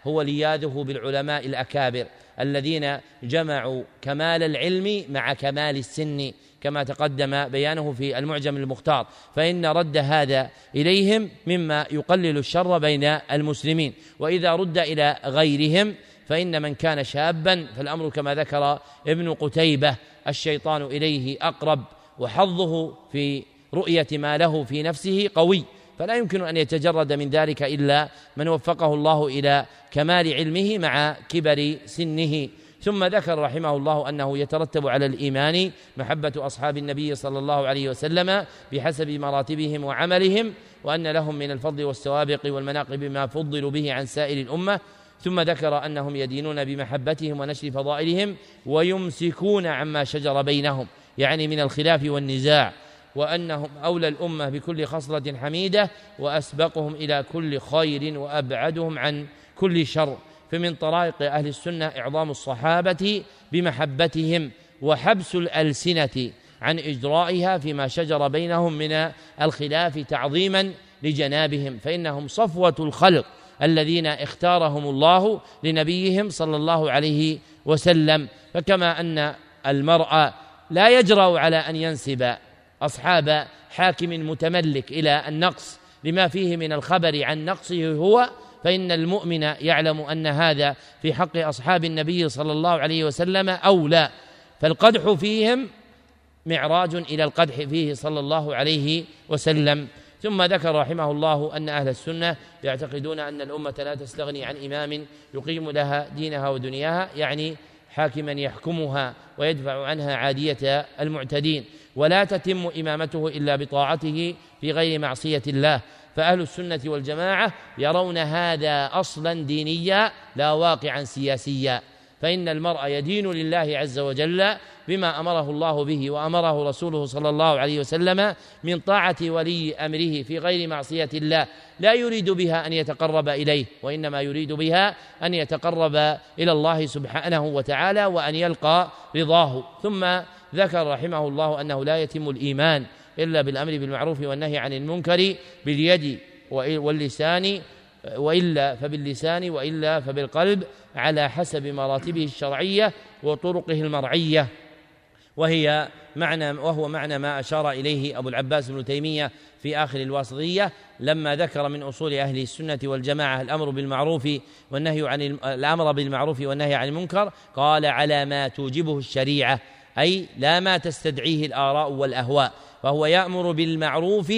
هو لياذه بالعلماء الأكابر الذين جمعوا كمال العلم مع كمال السن كما تقدم بيانه في المعجم المختار. فإن رد هذا إليهم مما يقلل الشر بين المسلمين. وإذا رد إلى غيرهم فإن من كان شابا فالأمر كما ذكر ابن قتيبة الشيطان إليه أقرب وحظه في رؤية ما له في نفسه قوي. فلا يمكن أن يتجرد من ذلك إلا من وفقه الله إلى كمال علمه مع كبر سنه. ثم ذكر رحمه الله أنه يترتب على الإيمان محبة أصحاب النبي صلى الله عليه وسلم بحسب مراتبهم وعملهم وأن لهم من الفضل والسوابق والمناقب ما فضلوا به عن سائر الأمة. ثم ذكر أنهم يدينون بمحبتهم ونشر فضائلهم ويمسكون عما شجر بينهم يعني من الخلاف والنزاع وأنهم أولى الأمة بكل خصلة حميدة وأسبقهم إلى كل خير وأبعدهم عن كل شر. فمن طرائق أهل السنة إعظام الصحابة بمحبتهم وحبس الألسنة عن إجرائها فيما شجر بينهم من الخلاف تعظيما لجنابهم فإنهم صفوة الخلق الذين اختارهم الله لنبيهم صلى الله عليه وسلم. فكما أن المرء لا يجرأ على أن ينسب أصحاب حاكم متملك إلى النقص. لما فيه من الخبر عن نقصه هو فإن المؤمن يعلم أن هذا في حق أصحاب النبي صلى الله عليه وسلم أولى. فالقدح فيهم معراج إلى القدح فيه صلى الله عليه وسلم. ثم ذكر رحمه الله أن أهل السنة يعتقدون أن الأمة لا تستغني عن إمام يقيم لها دينها ودنياها يعني حاكما يحكمها ويدفع عنها عادية المعتدين ولا تتم إمامته إلا بطاعته في غير معصية الله. فأهل السنة والجماعة يرون هذا أصلا دينيا لا واقعا سياسيا. فإن المرء يدين لله عز وجل بما أمره الله به وأمره رسوله صلى الله عليه وسلم من طاعة ولي أمره في غير معصية الله. لا يريد بها أن يتقرب إليه وإنما يريد بها أن يتقرب إلى الله سبحانه وتعالى وأن يلقى رضاه. ثم ذكر رحمه الله أنه لا يتم الإيمان إلا بالأمر بالمعروف والنهي عن المنكر باليد واللسان وإلا فباللسان وإلا فبالقلب على حسب مراتبه الشرعية وطرقه المرعية. وهي معنى وهو معنى ما أشار إليه أبو العباس بن تيمية في آخر الواسطية لما ذكر من أصول أهل السنة والجماعة الأمر بالمعروف والنهي عن الأمر بالمعروف والنهي عن المنكر قال على ما توجبه الشريعة أي لا ما تستدعيه الآراء والأهواء فهو يأمر بالمعروف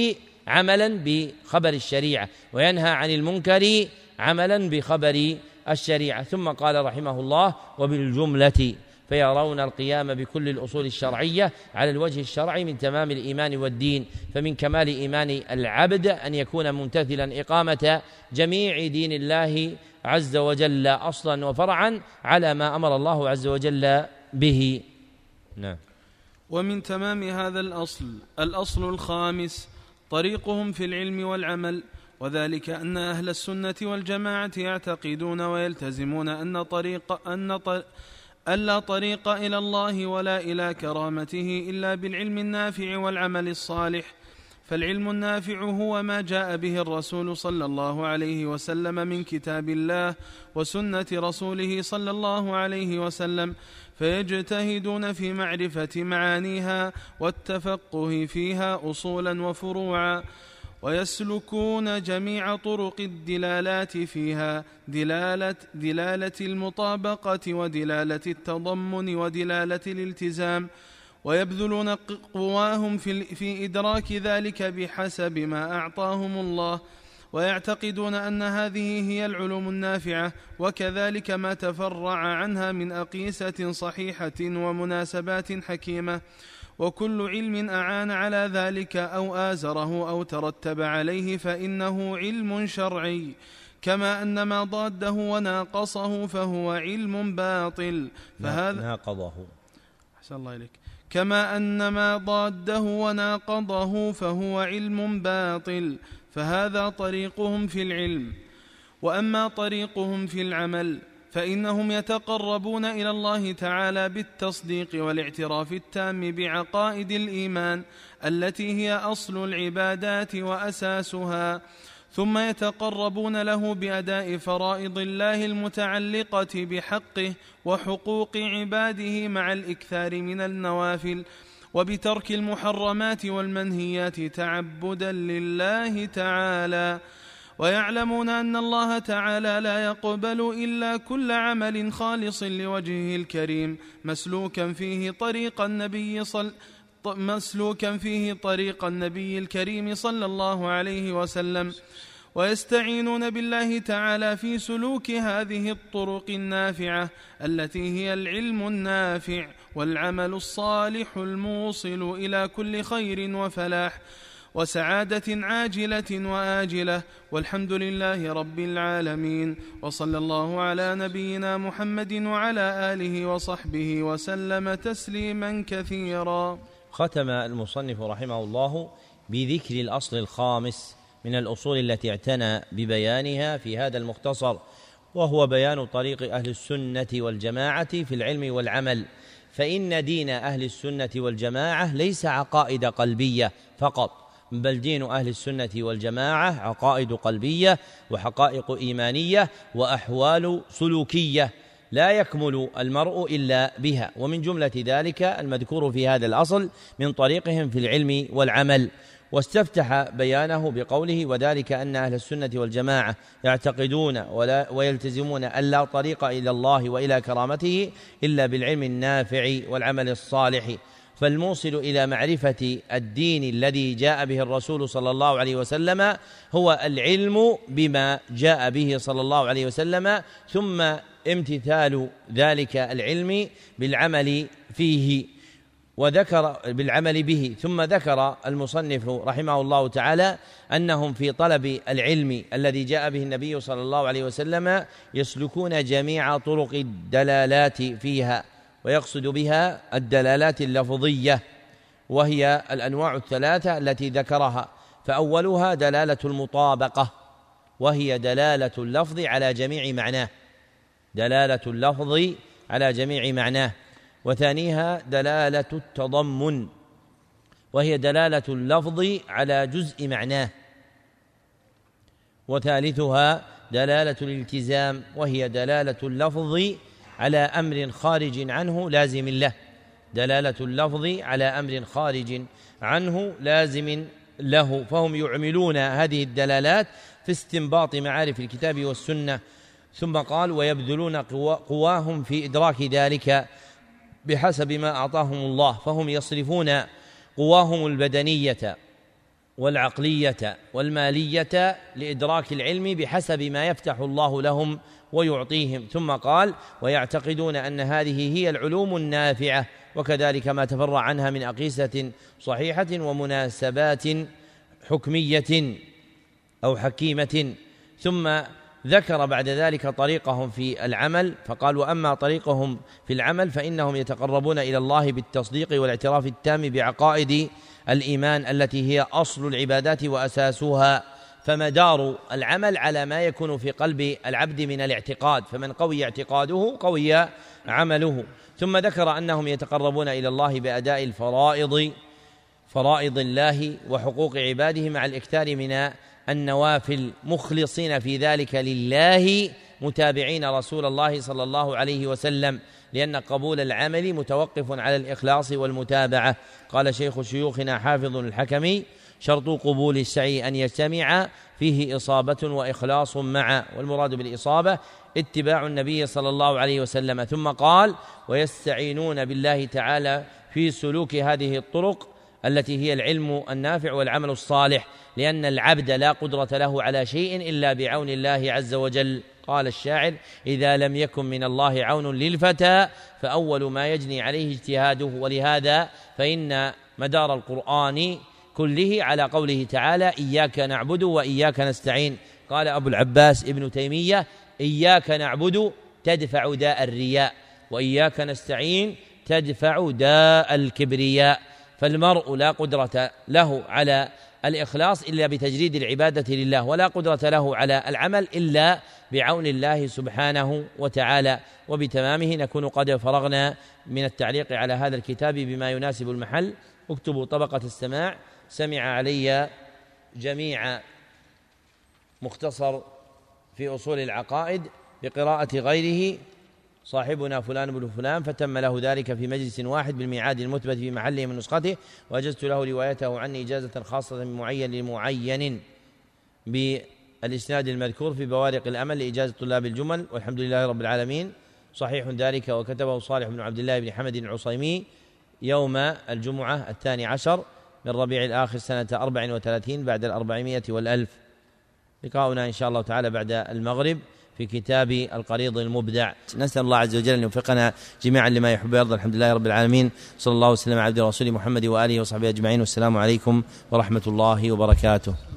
عملا بخبر الشريعة وينهى عن المنكر عملا بخبر الشريعة ثم قال رحمه الله وبالجملة فيرون القيام بكل الأصول الشرعية على الوجه الشرعي من تمام الإيمان والدين. فمن كمال إيمان العبد أن يكون ممتثلا إقامة جميع دين الله عز وجل أصلا وفرعا على ما أمر الله عز وجل به. نعم. ومن تمام هذا الأصل الأصل الخامس طريقهم في العلم والعمل وذلك أن أهل السنة والجماعة يعتقدون ويلتزمون أن طريق أن ألا طريق إلى الله ولا إلى كرامته إلا بالعلم النافع والعمل الصالح. فالعلم النافع هو ما جاء به الرسول صلى الله عليه وسلم من كتاب الله وسنة رسوله صلى الله عليه وسلم. فيجتهدون في معرفة معانيها والتفقه فيها أصولا وفروعا. ويسلكون جميع طرق الدلالات فيها دلالة, دلالة المطابقة ودلالة التضمن ودلالة الالتزام. ويبذلون قواهم في, في إدراك ذلك بحسب ما أعطاهم الله. ويعتقدون أن هذه هي العلوم النافعة وكذلك ما تفرع عنها من أقيسة صحيحة ومناسبات حكيمة. وكل علم أعان على ذلك أو آزره أو ترتب عليه فإنه علم شرعي. كما أن ما ضاده وناقصه فهو علم باطل. فهذا ناقضه. أحسن الله إليك. كما أن ما ضاده وناقضه فهو علم باطل. فهذا طريقهم في العلم. وأما طريقهم في العمل فإنهم يتقربون إلى الله تعالى بالتصديق والاعتراف التام بعقائد الإيمان التي هي أصل العبادات وأساسها ثم يتقربون له بأداء فرائض الله المتعلقة بحقه وحقوق عباده مع الإكثار من النوافل وبترك المحرمات والمنهيات تعبدا لله تعالى. ويعلمون أن الله تعالى لا يقبل إلا كل عمل خالص لوجهه الكريم مسلوكا فيه طريق النبي صلى مسلوكا فيه طريق النبي الكريم صلى الله عليه وسلم. ويستعينون بالله تعالى في سلوك هذه الطرق النافعة التي هي العلم النافع والعمل الصالح الموصل إلى كل خير وفلاح. وسعادة عاجلة وآجلة والحمد لله رب العالمين. وصلى الله على نبينا محمد وعلى آله وصحبه وسلم تسليما كثيرا. ختم المصنف رحمه الله بذكر الأصل الخامس من الأصول التي اعتنى ببيانها في هذا المختصر وهو بيان طريق أهل السنة والجماعة في العلم والعمل. فإن دين أهل السنة والجماعة ليس عقائد قلبية فقط بل دين أهل السنة والجماعة عقائد قلبية وحقائق إيمانية وأحوال سلوكية. لا يكمل المرء إلا بها. ومن جملة ذلك المذكور في هذا الأصل من طريقهم في العلم والعمل. واستفتح بيانه بقوله وذلك أن أهل السنة والجماعة يعتقدون ولا ويلتزمون أن لا طريق إلى الله وإلى كرامته إلا بالعلم النافع والعمل الصالح. فالموصل إلى معرفة الدين الذي جاء به الرسول صلى الله عليه وسلم هو العلم بما جاء به صلى الله عليه وسلم ثم امتثال ذلك العلم بالعمل فيه وذكر بالعمل به. ثم ذكر المصنف رحمه الله تعالى أنهم في طلب العلم الذي جاء به النبي صلى الله عليه وسلم يسلكون جميع طرق الدلالات فيها. ويقصد بها الدلالات اللفظية وهي الأنواع الثلاثة التي ذكرها. فأولها دلالة المطابقة وهي دلالة اللفظ على جميع معناه. دلالة اللفظ على جميع معناه. وثانيها دلالة التضمن وهي دلالة اللفظ على جزء معناه. وثالثها دلالة الالتزام وهي دلالة اللفظ على أمر خارج عنه لازم له. دلالة اللفظ على أمر خارج عنه لازم له. فهم يعملون هذه الدلالات في استنباط معارف الكتاب والسنة. ثم قال ويبذلون قواهم في إدراك ذلك بحسب ما أعطاهم الله. فهم يصرفون قواهم البدنية والعقلية والمالية لإدراك العلم بحسب ما يفتح الله لهم ويعطيهم. ثم قال ويعتقدون أن هذه هي العلوم النافعة وكذلك ما تفرع عنها من أقيسة صحيحة ومناسبات حكمية أو حكيمة. ثم ذكر بعد ذلك طريقهم في العمل فقال وأما طريقهم في العمل فإنهم يتقربون إلى الله بالتصديق والاعتراف التام بعقائد الإيمان التي هي أصل العبادات وأساسها. فمدار العمل على ما يكون في قلب العبد من الاعتقاد فمن قوي اعتقاده قوي عمله. ثم ذكر أنهم يتقربون إلى الله بأداء الفرائض فرائض الله وحقوق عباده مع الإكثار من النوافل. مخلصين في ذلك لله متابعين رسول الله صلى الله عليه وسلم لأن قبول العمل متوقف على الإخلاص والمتابعة. قال شيخ شيوخنا حافظ الحكمي شرط قبول السعي أن يجتمع فيه إصابة وإخلاص معا والمراد بالإصابة اتباع النبي صلى الله عليه وسلم. ثم قال ويستعينون بالله تعالى في سلوك هذه الطرق التي هي العلم النافع والعمل الصالح لأن العبد لا قدرة له على شيء إلا بعون الله عز وجل. قال الشاعر إذا لم يكن من الله عون للفتى فأول ما يجني عليه اجتهاده. ولهذا فإن مدار القرآن كله على قوله تعالى إياك نعبد وإياك نستعين. قال أبو العباس ابن تيمية إياك نعبد تدفع داء الرياء وإياك نستعين تدفع داء الكبرياء. فالمرء لا قدرة له على الإخلاص إلا بتجريد العبادة لله ولا قدرة له على العمل إلا بعون الله سبحانه وتعالى. وبتمامه نكون قد فرغنا من التعليق على هذا الكتاب بما يناسب المحل. اكتبوا طبقة السماع. سمع علي جميع مختصر في أصول العقائد بقراءة غيره. صاحبنا فلان بن فلان فتم له ذلك في مجلس واحد بالميعاد المثبت في محله من نسخته وأجزت له روايته عني إجازة خاصة من معين لمعين بالإسناد المذكور في بوارق الأمل لإجازة طلاب الجمل والحمد لله رب العالمين. صحيح ذلك وكتبه صالح بن عبد الله بن حمد العصيمي يوم الجمعة الثاني عشر من ربيع الآخر سنة أربع وثلاثين بعد الأربعمائة والألف. لقاؤنا إن شاء الله تعالى بعد المغرب في كتاب القريض المبدع. نسأل الله عز وجل أن يوفقنا جميعا لما يحب ويرضى. الحمد لله رب العالمين. صلى الله وسلم على عبد رسول محمد وآله وصحبه أجمعين. والسلام عليكم ورحمة الله وبركاته.